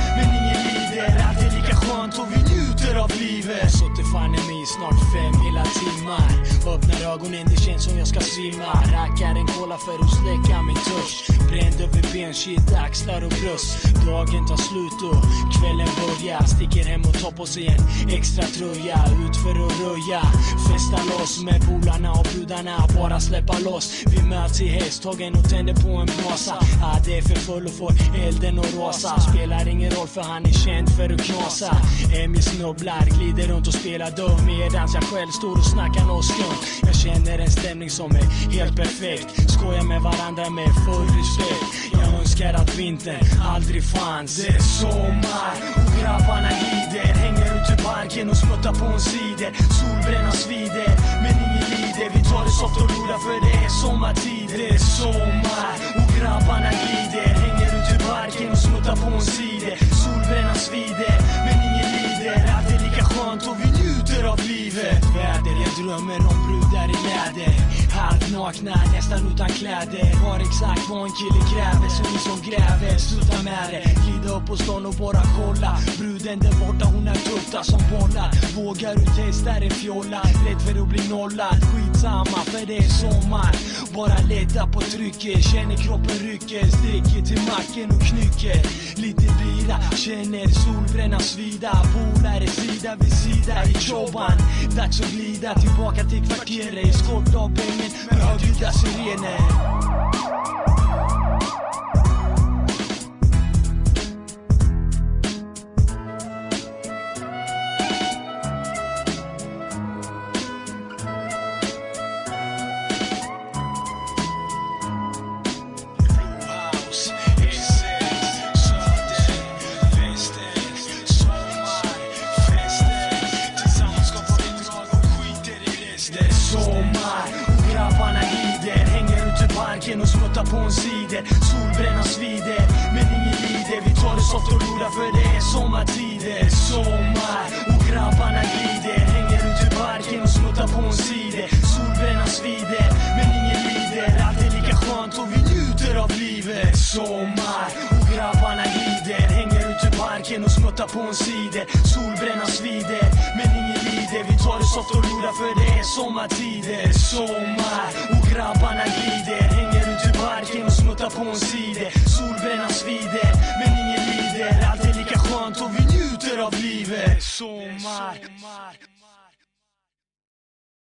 [SPEAKER 3] livet Suttit fan i mig i snart fem hela timmar Öppnar ögonen, det känns som jag ska svimma. Rackar en cola för att släcka min törst Bränd över ben, shit, axlar och bröst. Dagen tar slut och kvällen börjar. Sticker hem och tar på sig en extra tröja. Ut för att röja. Festa loss med polarna och brudarna Bara släppa loss. Vi möts i hästhagen och tänder på en brasa. Ah, Det är för full och får elden att rasa. Spelar ingen roll för han är känd för att knasa. Emmy snubblar, glider runt och spelar dum. Medans jag själv står och snackar nåt skumt jag känner en stämning som är helt perfekt. Skojar med varandra med full respekt. Jag önskar att vintern aldrig fanns. Det är sommar och grabbarna glider Hänger ute i parken och smuttar på en cider. Solbrännan svider men ingen lider. Vi tar det soft och roliga för det är sommartid. Det är sommar och grabbarna glider Hänger ute i parken och smuttar på en cider. Solbrännan svider men ingen lider. Allt är lika skönt och vi njuter av livet. Väder, jag drömmer om brudar i läder. Halvt nakna, nästan utan kläder. Har exakt vad en kille kräver Så ni som gräver, sluta med det. Glida upp på stan och bara kolla. Bruden där borta, hon är tutta som bollar. Vågar du testa en fjolla? Rädd för att bli nollad. Skitsamma, för det är sommar. Bara lätta på trycket. Känner kroppen rycker. Sticker till macken och knycker. Lite bira, känner solbrännan svida. Polare sida vid sida i choban Dags att glida tillbaka till kvarteret. Eskort av med högljudda sirener skjuta på en cider Solbrännan svider, men ingen lider Vi tar det soft och rolar för det är sommartider. Sommar och grabbarna glider. Hänger ute i parken och smuttar på en cider Solbrännan svider, men ingen lider Allt är lika skönt och vi njuter av livet. Sommar och grabbarna glider. Hänger ute i parken och smuttar på en cider Solbrännan svider, men ingen lider Vi tar det soft och rolar för det är sommartider. Sommar och grabbarna glider. Hänger Marken parken och smuttar på en cider Solbrännan svider, men ingen lider. Allt är lika skönt och vi njuter av livet. Sommar